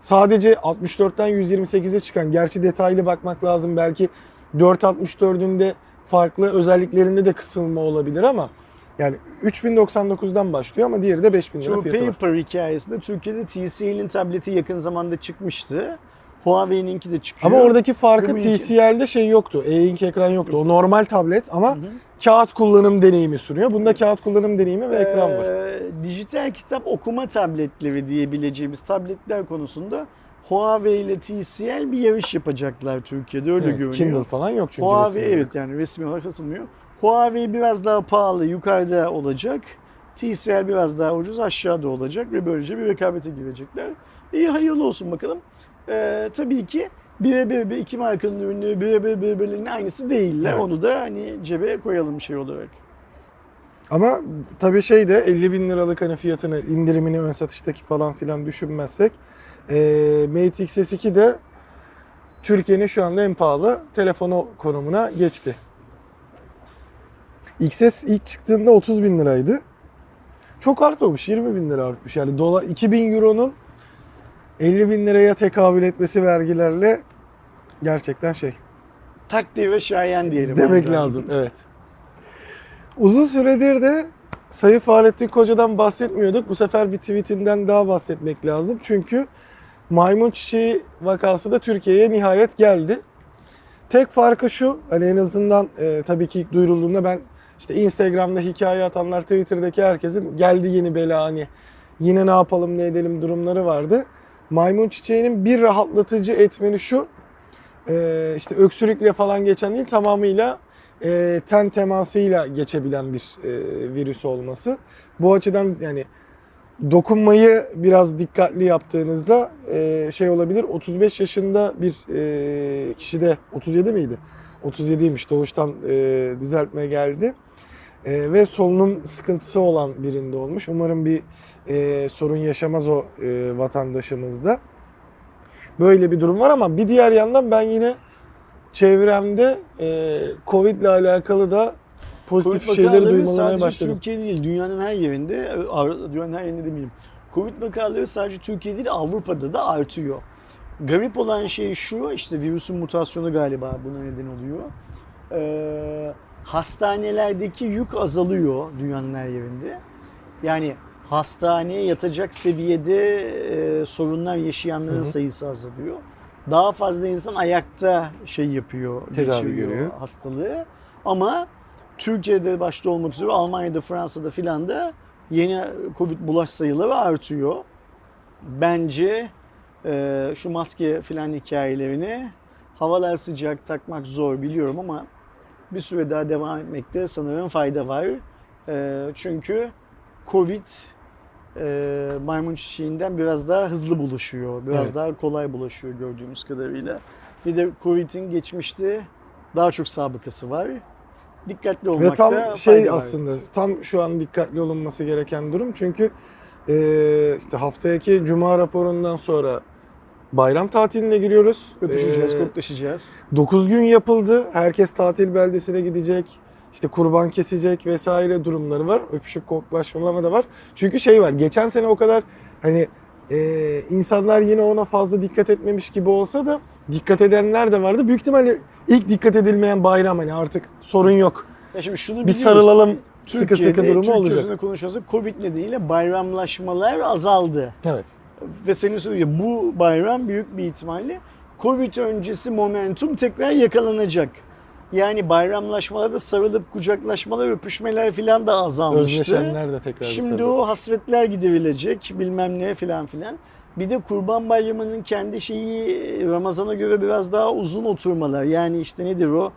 sadece 64'ten 128'e çıkan gerçi detaylı bakmak lazım belki 464'ün de farklı özelliklerinde de kısılma olabilir ama yani 3099'dan başlıyor ama diğeri de 5000 lira Şu fiyatı var. Paper hikayesinde Türkiye'de TCL'in tableti yakın zamanda çıkmıştı. Huawei'ninki de çıkıyor. Ama oradaki farkı iki- TCL'de şey yoktu. E-ink ekran yoktu. O normal tablet ama Hı hı. kağıt kullanım deneyimi sunuyor. Bunda kağıt kullanım deneyimi ve ekran var. Ee, dijital kitap okuma tabletleri diyebileceğimiz tabletler konusunda Huawei ile TCL bir yarış yapacaklar Türkiye'de öyle Evet, görünüyor. Kindle falan yok çünkü. Huawei resmi evet yani resmi olarak satılmıyor. Huawei biraz daha pahalı yukarıda olacak. TCL biraz daha ucuz aşağıda olacak ve böylece bir rekabete girecekler. İyi hayırlı olsun bakalım. Ee, tabii ki birebir bir iki markanın ürünleri birebir birbirlerinin aynısı değiller. Evet. Onu da hani cebe koyalım şey olarak. Ama tabii şey de 50 bin liralık hani fiyatını indirimini ön satıştaki falan filan düşünmezsek e, Mate XS2 de Türkiye'nin şu anda en pahalı telefonu konumuna geçti. XS ilk çıktığında 30 bin liraydı. Çok artmamış 20 bin lira artmış. Yani dola, 2000 euronun 50 bin liraya tekabül etmesi vergilerle gerçekten şey. Takdir ve şayan diyelim. Demek Ondan. lazım evet. Uzun süredir de Sayın Fahrettin Koca'dan bahsetmiyorduk. Bu sefer bir tweetinden daha bahsetmek lazım. Çünkü maymun çiçeği vakası da Türkiye'ye nihayet geldi. Tek farkı şu, hani en azından e, tabii ki ilk duyurulduğunda ben işte Instagram'da hikaye atanlar, Twitter'daki herkesin geldi yeni bela hani yine ne yapalım ne edelim durumları vardı. Maymun çiçeğinin bir rahatlatıcı etmeni şu, e, işte öksürükle falan geçen değil tamamıyla e, ten temasıyla geçebilen bir e, virüs olması. Bu açıdan yani dokunmayı biraz dikkatli yaptığınızda e, şey olabilir. 35 yaşında bir e, kişide 37 miydi? 37'ymiş doğuştan e, düzeltme geldi. Ve solunum sıkıntısı olan birinde olmuş. Umarım bir e, sorun yaşamaz o e, vatandaşımızda. Böyle bir durum var ama bir diğer yandan ben yine çevremde e, Covid ile alakalı da pozitif Covid şeyleri duymalamaya sadece başladım. Türkiye değil, dünyanın her yerinde, dünyanın her yerinde demeyeyim. Covid vakaları sadece Türkiye değil, Avrupa'da da artıyor. Garip olan şey şu, işte virüsün mutasyonu galiba buna neden oluyor. Ee, hastanelerdeki yük azalıyor dünyanın her yerinde. Yani hastaneye yatacak seviyede e, sorunlar yaşayanların Hı hı. sayısı azalıyor. Daha fazla insan ayakta şey yapıyor, Tedavi görüyor. hastalığı. Ama Türkiye'de başta olmak üzere Almanya'da, Fransa'da filan da yeni Covid bulaş sayıları artıyor. Bence e, şu maske filan hikayelerini havalar sıcak takmak zor biliyorum ama bir süre daha devam etmekte sanırım fayda var. E, çünkü Covid e, maymun çiçeğinden biraz daha hızlı bulaşıyor. Biraz Evet. daha kolay bulaşıyor gördüğümüz kadarıyla. Bir de Covid'in geçmişte daha çok sabıkası var. Dikkatli Ve olmakta tam şey var. aslında tam şu an dikkatli olunması gereken durum çünkü eee, işte haftaki cuma raporundan sonra bayram tatiline giriyoruz. Öpüşeceğiz, Eee, koklaşacağız. 9 gün yapıldı. Herkes tatil beldesine gidecek. İşte kurban kesecek vesaire durumları var. Öpüşüp koklaşmalama da var. Çünkü şey var. Geçen sene o kadar hani eee, insanlar yine ona fazla dikkat etmemiş gibi olsa da dikkat edenler de vardı. Büyük ihtimalle ilk dikkat edilmeyen bayram hani artık sorun yok. Ya şimdi şunu Bir sarılalım sıkı Türkiye'de, sıkı durumu Türk olacak. gözünde konuşuyorsak Covid nedeniyle bayramlaşmalar azaldı. Evet. Ve senin söylediğin bu bayram büyük bir ihtimalle Covid öncesi momentum tekrar yakalanacak. Yani bayramlaşmalarda sarılıp kucaklaşmalar, öpüşmeler filan da azalmıştı. Özleşenler de tekrar Şimdi o hasretler giderilecek bilmem ne filan filan. Bir de Kurban Bayramı'nın kendi şeyi Ramazan'a göre biraz daha uzun oturmalar. Yani işte nedir o?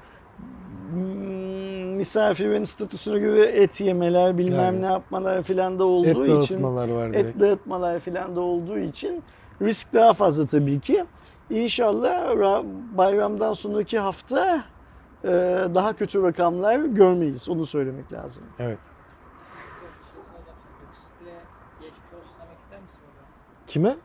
Hmm, Misafirin statüsüne göre et yemeler bilmem Yani. ne yapmalar filan da Et olduğu için dağıtmalar var direkt. et dağıtmalar filan da olduğu için risk daha fazla tabii ki. İnşallah ra- bayramdan sonraki hafta daha kötü rakamlar görmeyiz. Onu söylemek lazım. Evet. Kime?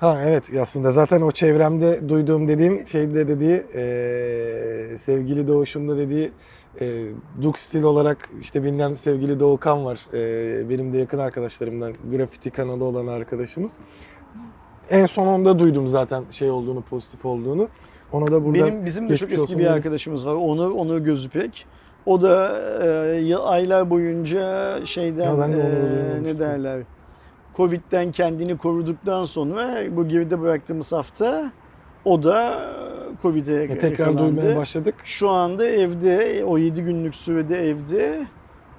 Ha evet aslında zaten o çevremde duyduğum dediğim şeyde dediği eee, sevgili Doğuş'un dediği eee Duk Stil olarak işte bilinen sevgili Doğukan var. Eee, benim de yakın arkadaşlarımdan grafiti kanalı olan arkadaşımız. En son onda duydum zaten şey olduğunu pozitif olduğunu. Ona da buradan Benim bizim de çok eski bir diyelim. arkadaşımız var. Onur Onur Gözüpek. O da e, aylar boyunca şeyden Ya de e, ne derler? Covid'den kendini koruduktan sonra bu geride bıraktığımız hafta o da e, Covid'e E, tekrar yakalandı. duymaya başladık. Şu anda evde, o 7 günlük sürede evde.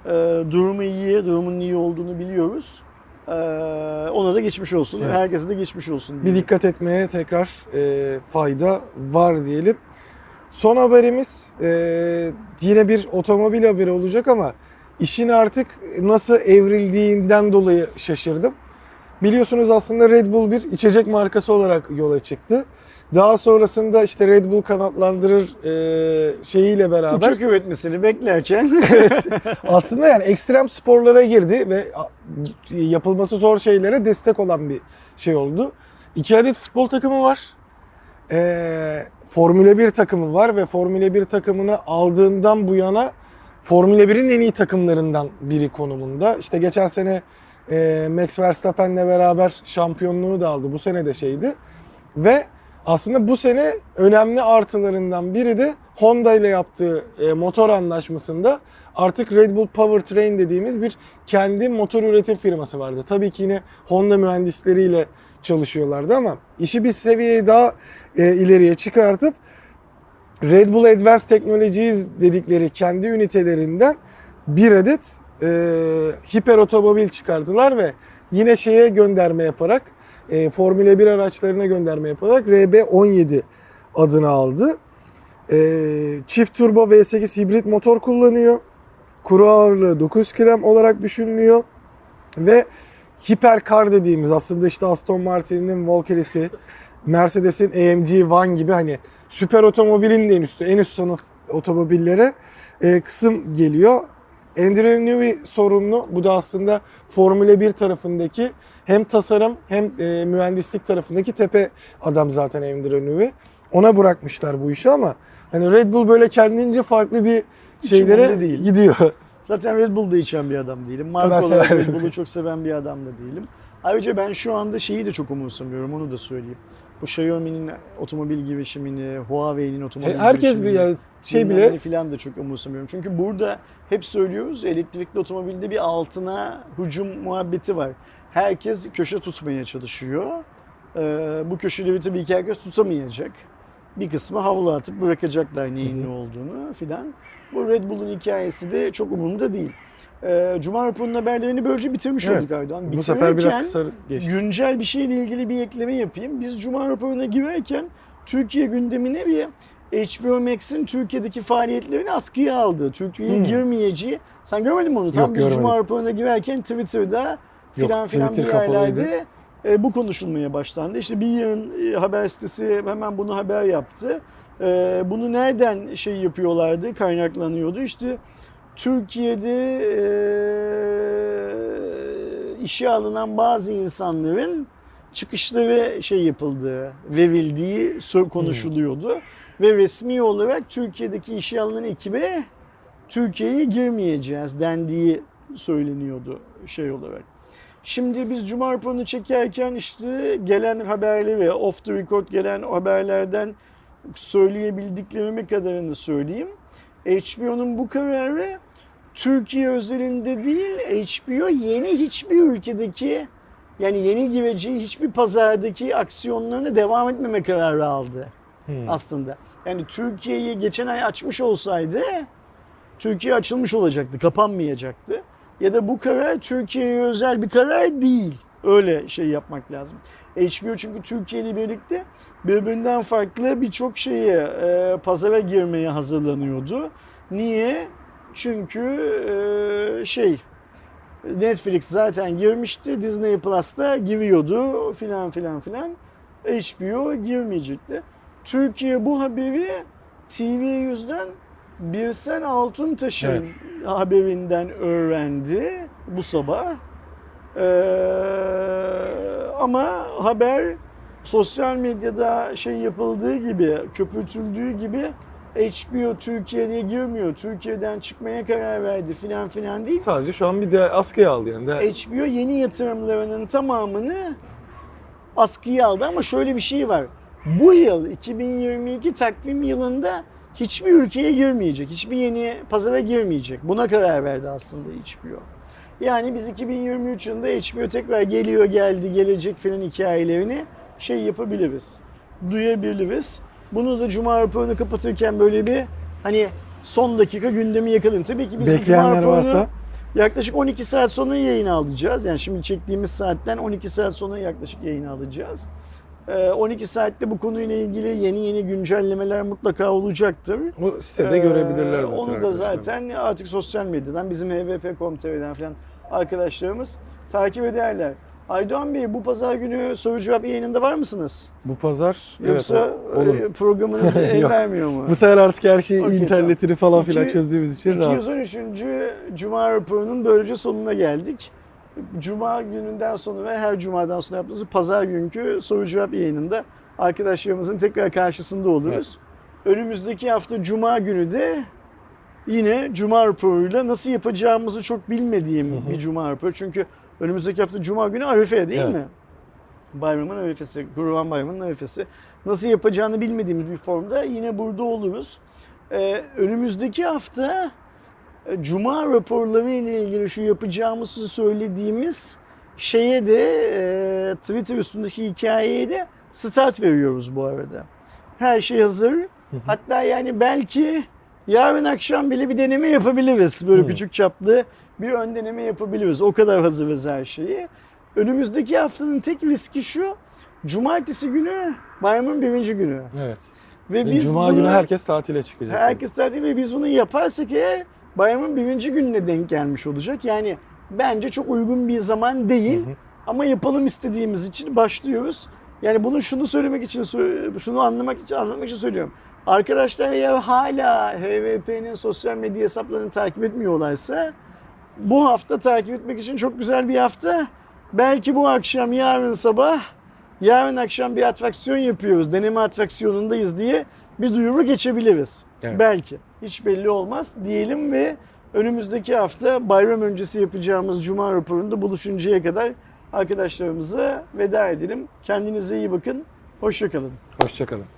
E, durumu iyi, durumun iyi olduğunu biliyoruz. E, ona da geçmiş olsun. Evet. Herkese de geçmiş olsun. Bir dikkat etmeye tekrar e, fayda var diyelim. Son haberimiz e, yine bir otomobil haberi olacak ama işin artık nasıl evrildiğinden dolayı şaşırdım. Biliyorsunuz aslında Red Bull bir içecek markası olarak yola çıktı. Daha sonrasında işte Red Bull kanatlandırır e, şeyiyle beraber Uçak üretmesini beklerken aslında yani ekstrem sporlara girdi ve yapılması zor şeylere destek olan bir şey oldu. İki adet futbol takımı var. Ee, Formula 1 takımı var ve Formula 1 takımını aldığından bu yana Formula 1'in en iyi takımlarından biri konumunda. İşte geçen sene e, Max Verstappen'le beraber şampiyonluğu da aldı. Bu sene de şeydi. Ve aslında bu sene önemli artılarından biri de Honda ile yaptığı e, motor anlaşmasında artık Red Bull Powertrain dediğimiz bir kendi motor üretim firması vardı. Tabii ki yine Honda mühendisleriyle çalışıyorlardı ama işi bir seviyeye daha e, ileriye çıkartıp Red Bull Advanced Technologies dedikleri kendi ünitelerinden bir adet e, hiper otomobil çıkardılar ve yine şeye gönderme yaparak e, Formula 1 araçlarına gönderme yaparak RB17 adını aldı. E, çift turbo V8 hibrit motor kullanıyor. Kuru ağırlığı 9 gram olarak düşünülüyor. Ve hiperkar dediğimiz aslında işte Aston Martin'in Valkyrie'si, Mercedes'in AMG One gibi hani süper otomobilin de en üstü, en üst sınıf otomobillere e, kısım geliyor. Andrew Newey sorumlu. Bu da aslında Formula 1 tarafındaki hem tasarım hem e, mühendislik tarafındaki tepe adam zaten Andrew Newey. Ona bırakmışlar bu işi ama hani Red Bull böyle kendince farklı bir şeylere değil. gidiyor. Zaten Red Bull'da içen bir adam değilim. Marka olarak. Red Bull'u çok seven bir adam da değilim. Ayrıca ben şu anda şeyi de çok umursamıyorum onu da söyleyeyim. bu Xiaomi'nin otomobil girişimini, Huawei'nin otomobil He- Herkes bir girişimini, yani şey bile filan da çok umursamıyorum. Çünkü burada hep söylüyoruz elektrikli otomobilde bir altına hücum muhabbeti var. Herkes köşe tutmaya çalışıyor. Ee, bu köşeleri tabii ki herkes tutamayacak. Bir kısmı havlu atıp bırakacaklar neyin ne olduğunu filan. Bu Red Bull'un hikayesi de çok umurumda değil. Ee, Cuma raporunun haberlerini böylece bitirmiş evet, olduk Aydoğan. bu sefer biraz kısa geçti. güncel bir şeyle ilgili bir ekleme yapayım. Biz Cuma raporuna girerken Türkiye gündemine bir HBO Max'in Türkiye'deki faaliyetlerini askıya aldı. Türkiye'ye Hmm. girmeyeceği. Sen görmedin mi onu? Tam Yok, biz Cuma görmedim. raporuna girerken Twitter'da Yok, filan filan bir kapalıydı. yerlerde e, bu konuşulmaya başlandı. İşte bir yığın e, haber sitesi hemen bunu haber yaptı. E, bunu nereden şey yapıyorlardı, kaynaklanıyordu? İşte Türkiye'de e, işe alınan bazı insanların çıkışları şey yapıldığı, verildiği konuşuluyordu. Ve resmi olarak Türkiye'deki işe alınan ekibe Türkiye'ye girmeyeceğiz dendiği söyleniyordu şey olarak. Şimdi biz Cuma raporunu çekerken işte gelen haberleri, off the record gelen haberlerden söyleyebildiklerime kadarını söyleyeyim. HBO'nun bu kararı Türkiye özelinde değil, HBO yeni hiçbir ülkedeki yani yeni gireceği hiçbir pazardaki aksiyonlarına devam etmeme kararı aldı Hmm. aslında. Yani Türkiye'yi geçen ay açmış olsaydı Türkiye açılmış olacaktı, kapanmayacaktı. Ya da bu karar Türkiye'ye özel bir karar değil. Öyle şey yapmak lazım. HBO çünkü Türkiye ile birlikte birbirinden farklı birçok şeye e, pazara girmeye hazırlanıyordu. Niye? Çünkü e, şey Netflix zaten girmişti. Disney Plus'ta giriyordu filan filan filan. HBO girmeyecekti. Türkiye bu haberi TV yüzden Birsen Altuntaş'ın Evet. haberinden öğrendi bu sabah. Ee, ama haber sosyal medyada şey yapıldığı gibi, köpürtüldüğü gibi HBO Türkiye'ye girmiyor. Türkiye'den çıkmaya karar verdi filan filan değil. Sadece şu an bir de askıya aldı yani. De, HBO yeni yatırımlarının tamamını askıya aldı ama şöyle bir şey var. Bu yıl 2022 takvim yılında hiçbir ülkeye girmeyecek. Hiçbir yeni pazara girmeyecek. Buna karar verdi aslında HBO. Yani biz 2023 yılında HBO tekrar geliyor geldi gelecek filan hikayelerini şey yapabiliriz. Duyabiliriz. Bunu da Cuma raporunu kapatırken böyle bir hani son dakika gündemi yakalayın. Tabii ki biz bu Cuma raporunu varsa Yaklaşık 12 saat sonra yayın alacağız. Yani şimdi çektiğimiz saatten 12 saat sonra yaklaşık yayın alacağız. Ee, 12 saatte bu konuyla ilgili yeni yeni güncellemeler mutlaka olacaktır. o sitede Ee, görebilirler zaten. Onu da zaten artık sosyal medyadan bizim hvp.com.tr'den falan arkadaşlarımız takip ederler. Aydoğan Bey bu pazar günü soru cevap yayınında var mısınız? Bu pazar Yoksa evet olur. programınız el vermiyor mu? Bu sefer artık her şeyi Okey, internetini falan filan çözdüğümüz için rahat. 213. Cuma raporunun böylece sonuna geldik. Cuma gününden sonra ve her cumadan sonra yaptığımız pazar günkü soru cevap yayınında arkadaşlarımızın tekrar karşısında oluruz. Önümüzdeki hafta cuma günü de yine cuma raporuyla nasıl yapacağımızı çok bilmediğim bir cuma raporu. Çünkü önümüzdeki hafta cuma günü Arife değil Evet. mi? Bayramın arifesi, Kurban Bayramı'nın arifesi. Nasıl yapacağını bilmediğimiz bir formda yine burada oluruz. Ee, önümüzdeki hafta Cuma raporları ile ilgili şu yapacağımızı söylediğimiz şeye de e, Twitter üstündeki hikayeye de start veriyoruz bu arada. Her şey hazır. Hatta yani belki yarın akşam bile bir deneme yapabiliriz. Böyle küçük çaplı bir ön deneme yapabiliriz. O kadar hazırız her şeyi. Önümüzdeki haftanın tek riski şu. Cumartesi günü bayramın birinci günü. Evet. Ve Yani biz Cuma bunu- günü herkes tatile çıkacak. Herkes tatil ve biz bunu yaparsak eğer bayramın birinci gününe denk gelmiş olacak. Yani bence çok uygun bir zaman değil. Hı hı. Ama yapalım istediğimiz için başlıyoruz. Yani bunu şunu söylemek için, şunu anlamak için anlamak için söylüyorum. Arkadaşlar eğer hala HVP'nin sosyal medya hesaplarını takip etmiyorlarsa bu hafta takip etmek için çok güzel bir hafta. Belki bu akşam, yarın sabah, yarın akşam bir atraksiyon yapıyoruz. Deneme atraksiyonundayız diye bir duyuru geçebiliriz. Evet. Belki. Hiç belli olmaz diyelim ve önümüzdeki hafta bayram öncesi yapacağımız Cuma raporunda buluşuncaya kadar arkadaşlarımıza veda edelim. Kendinize iyi bakın. Hoşçakalın. Hoşçakalın.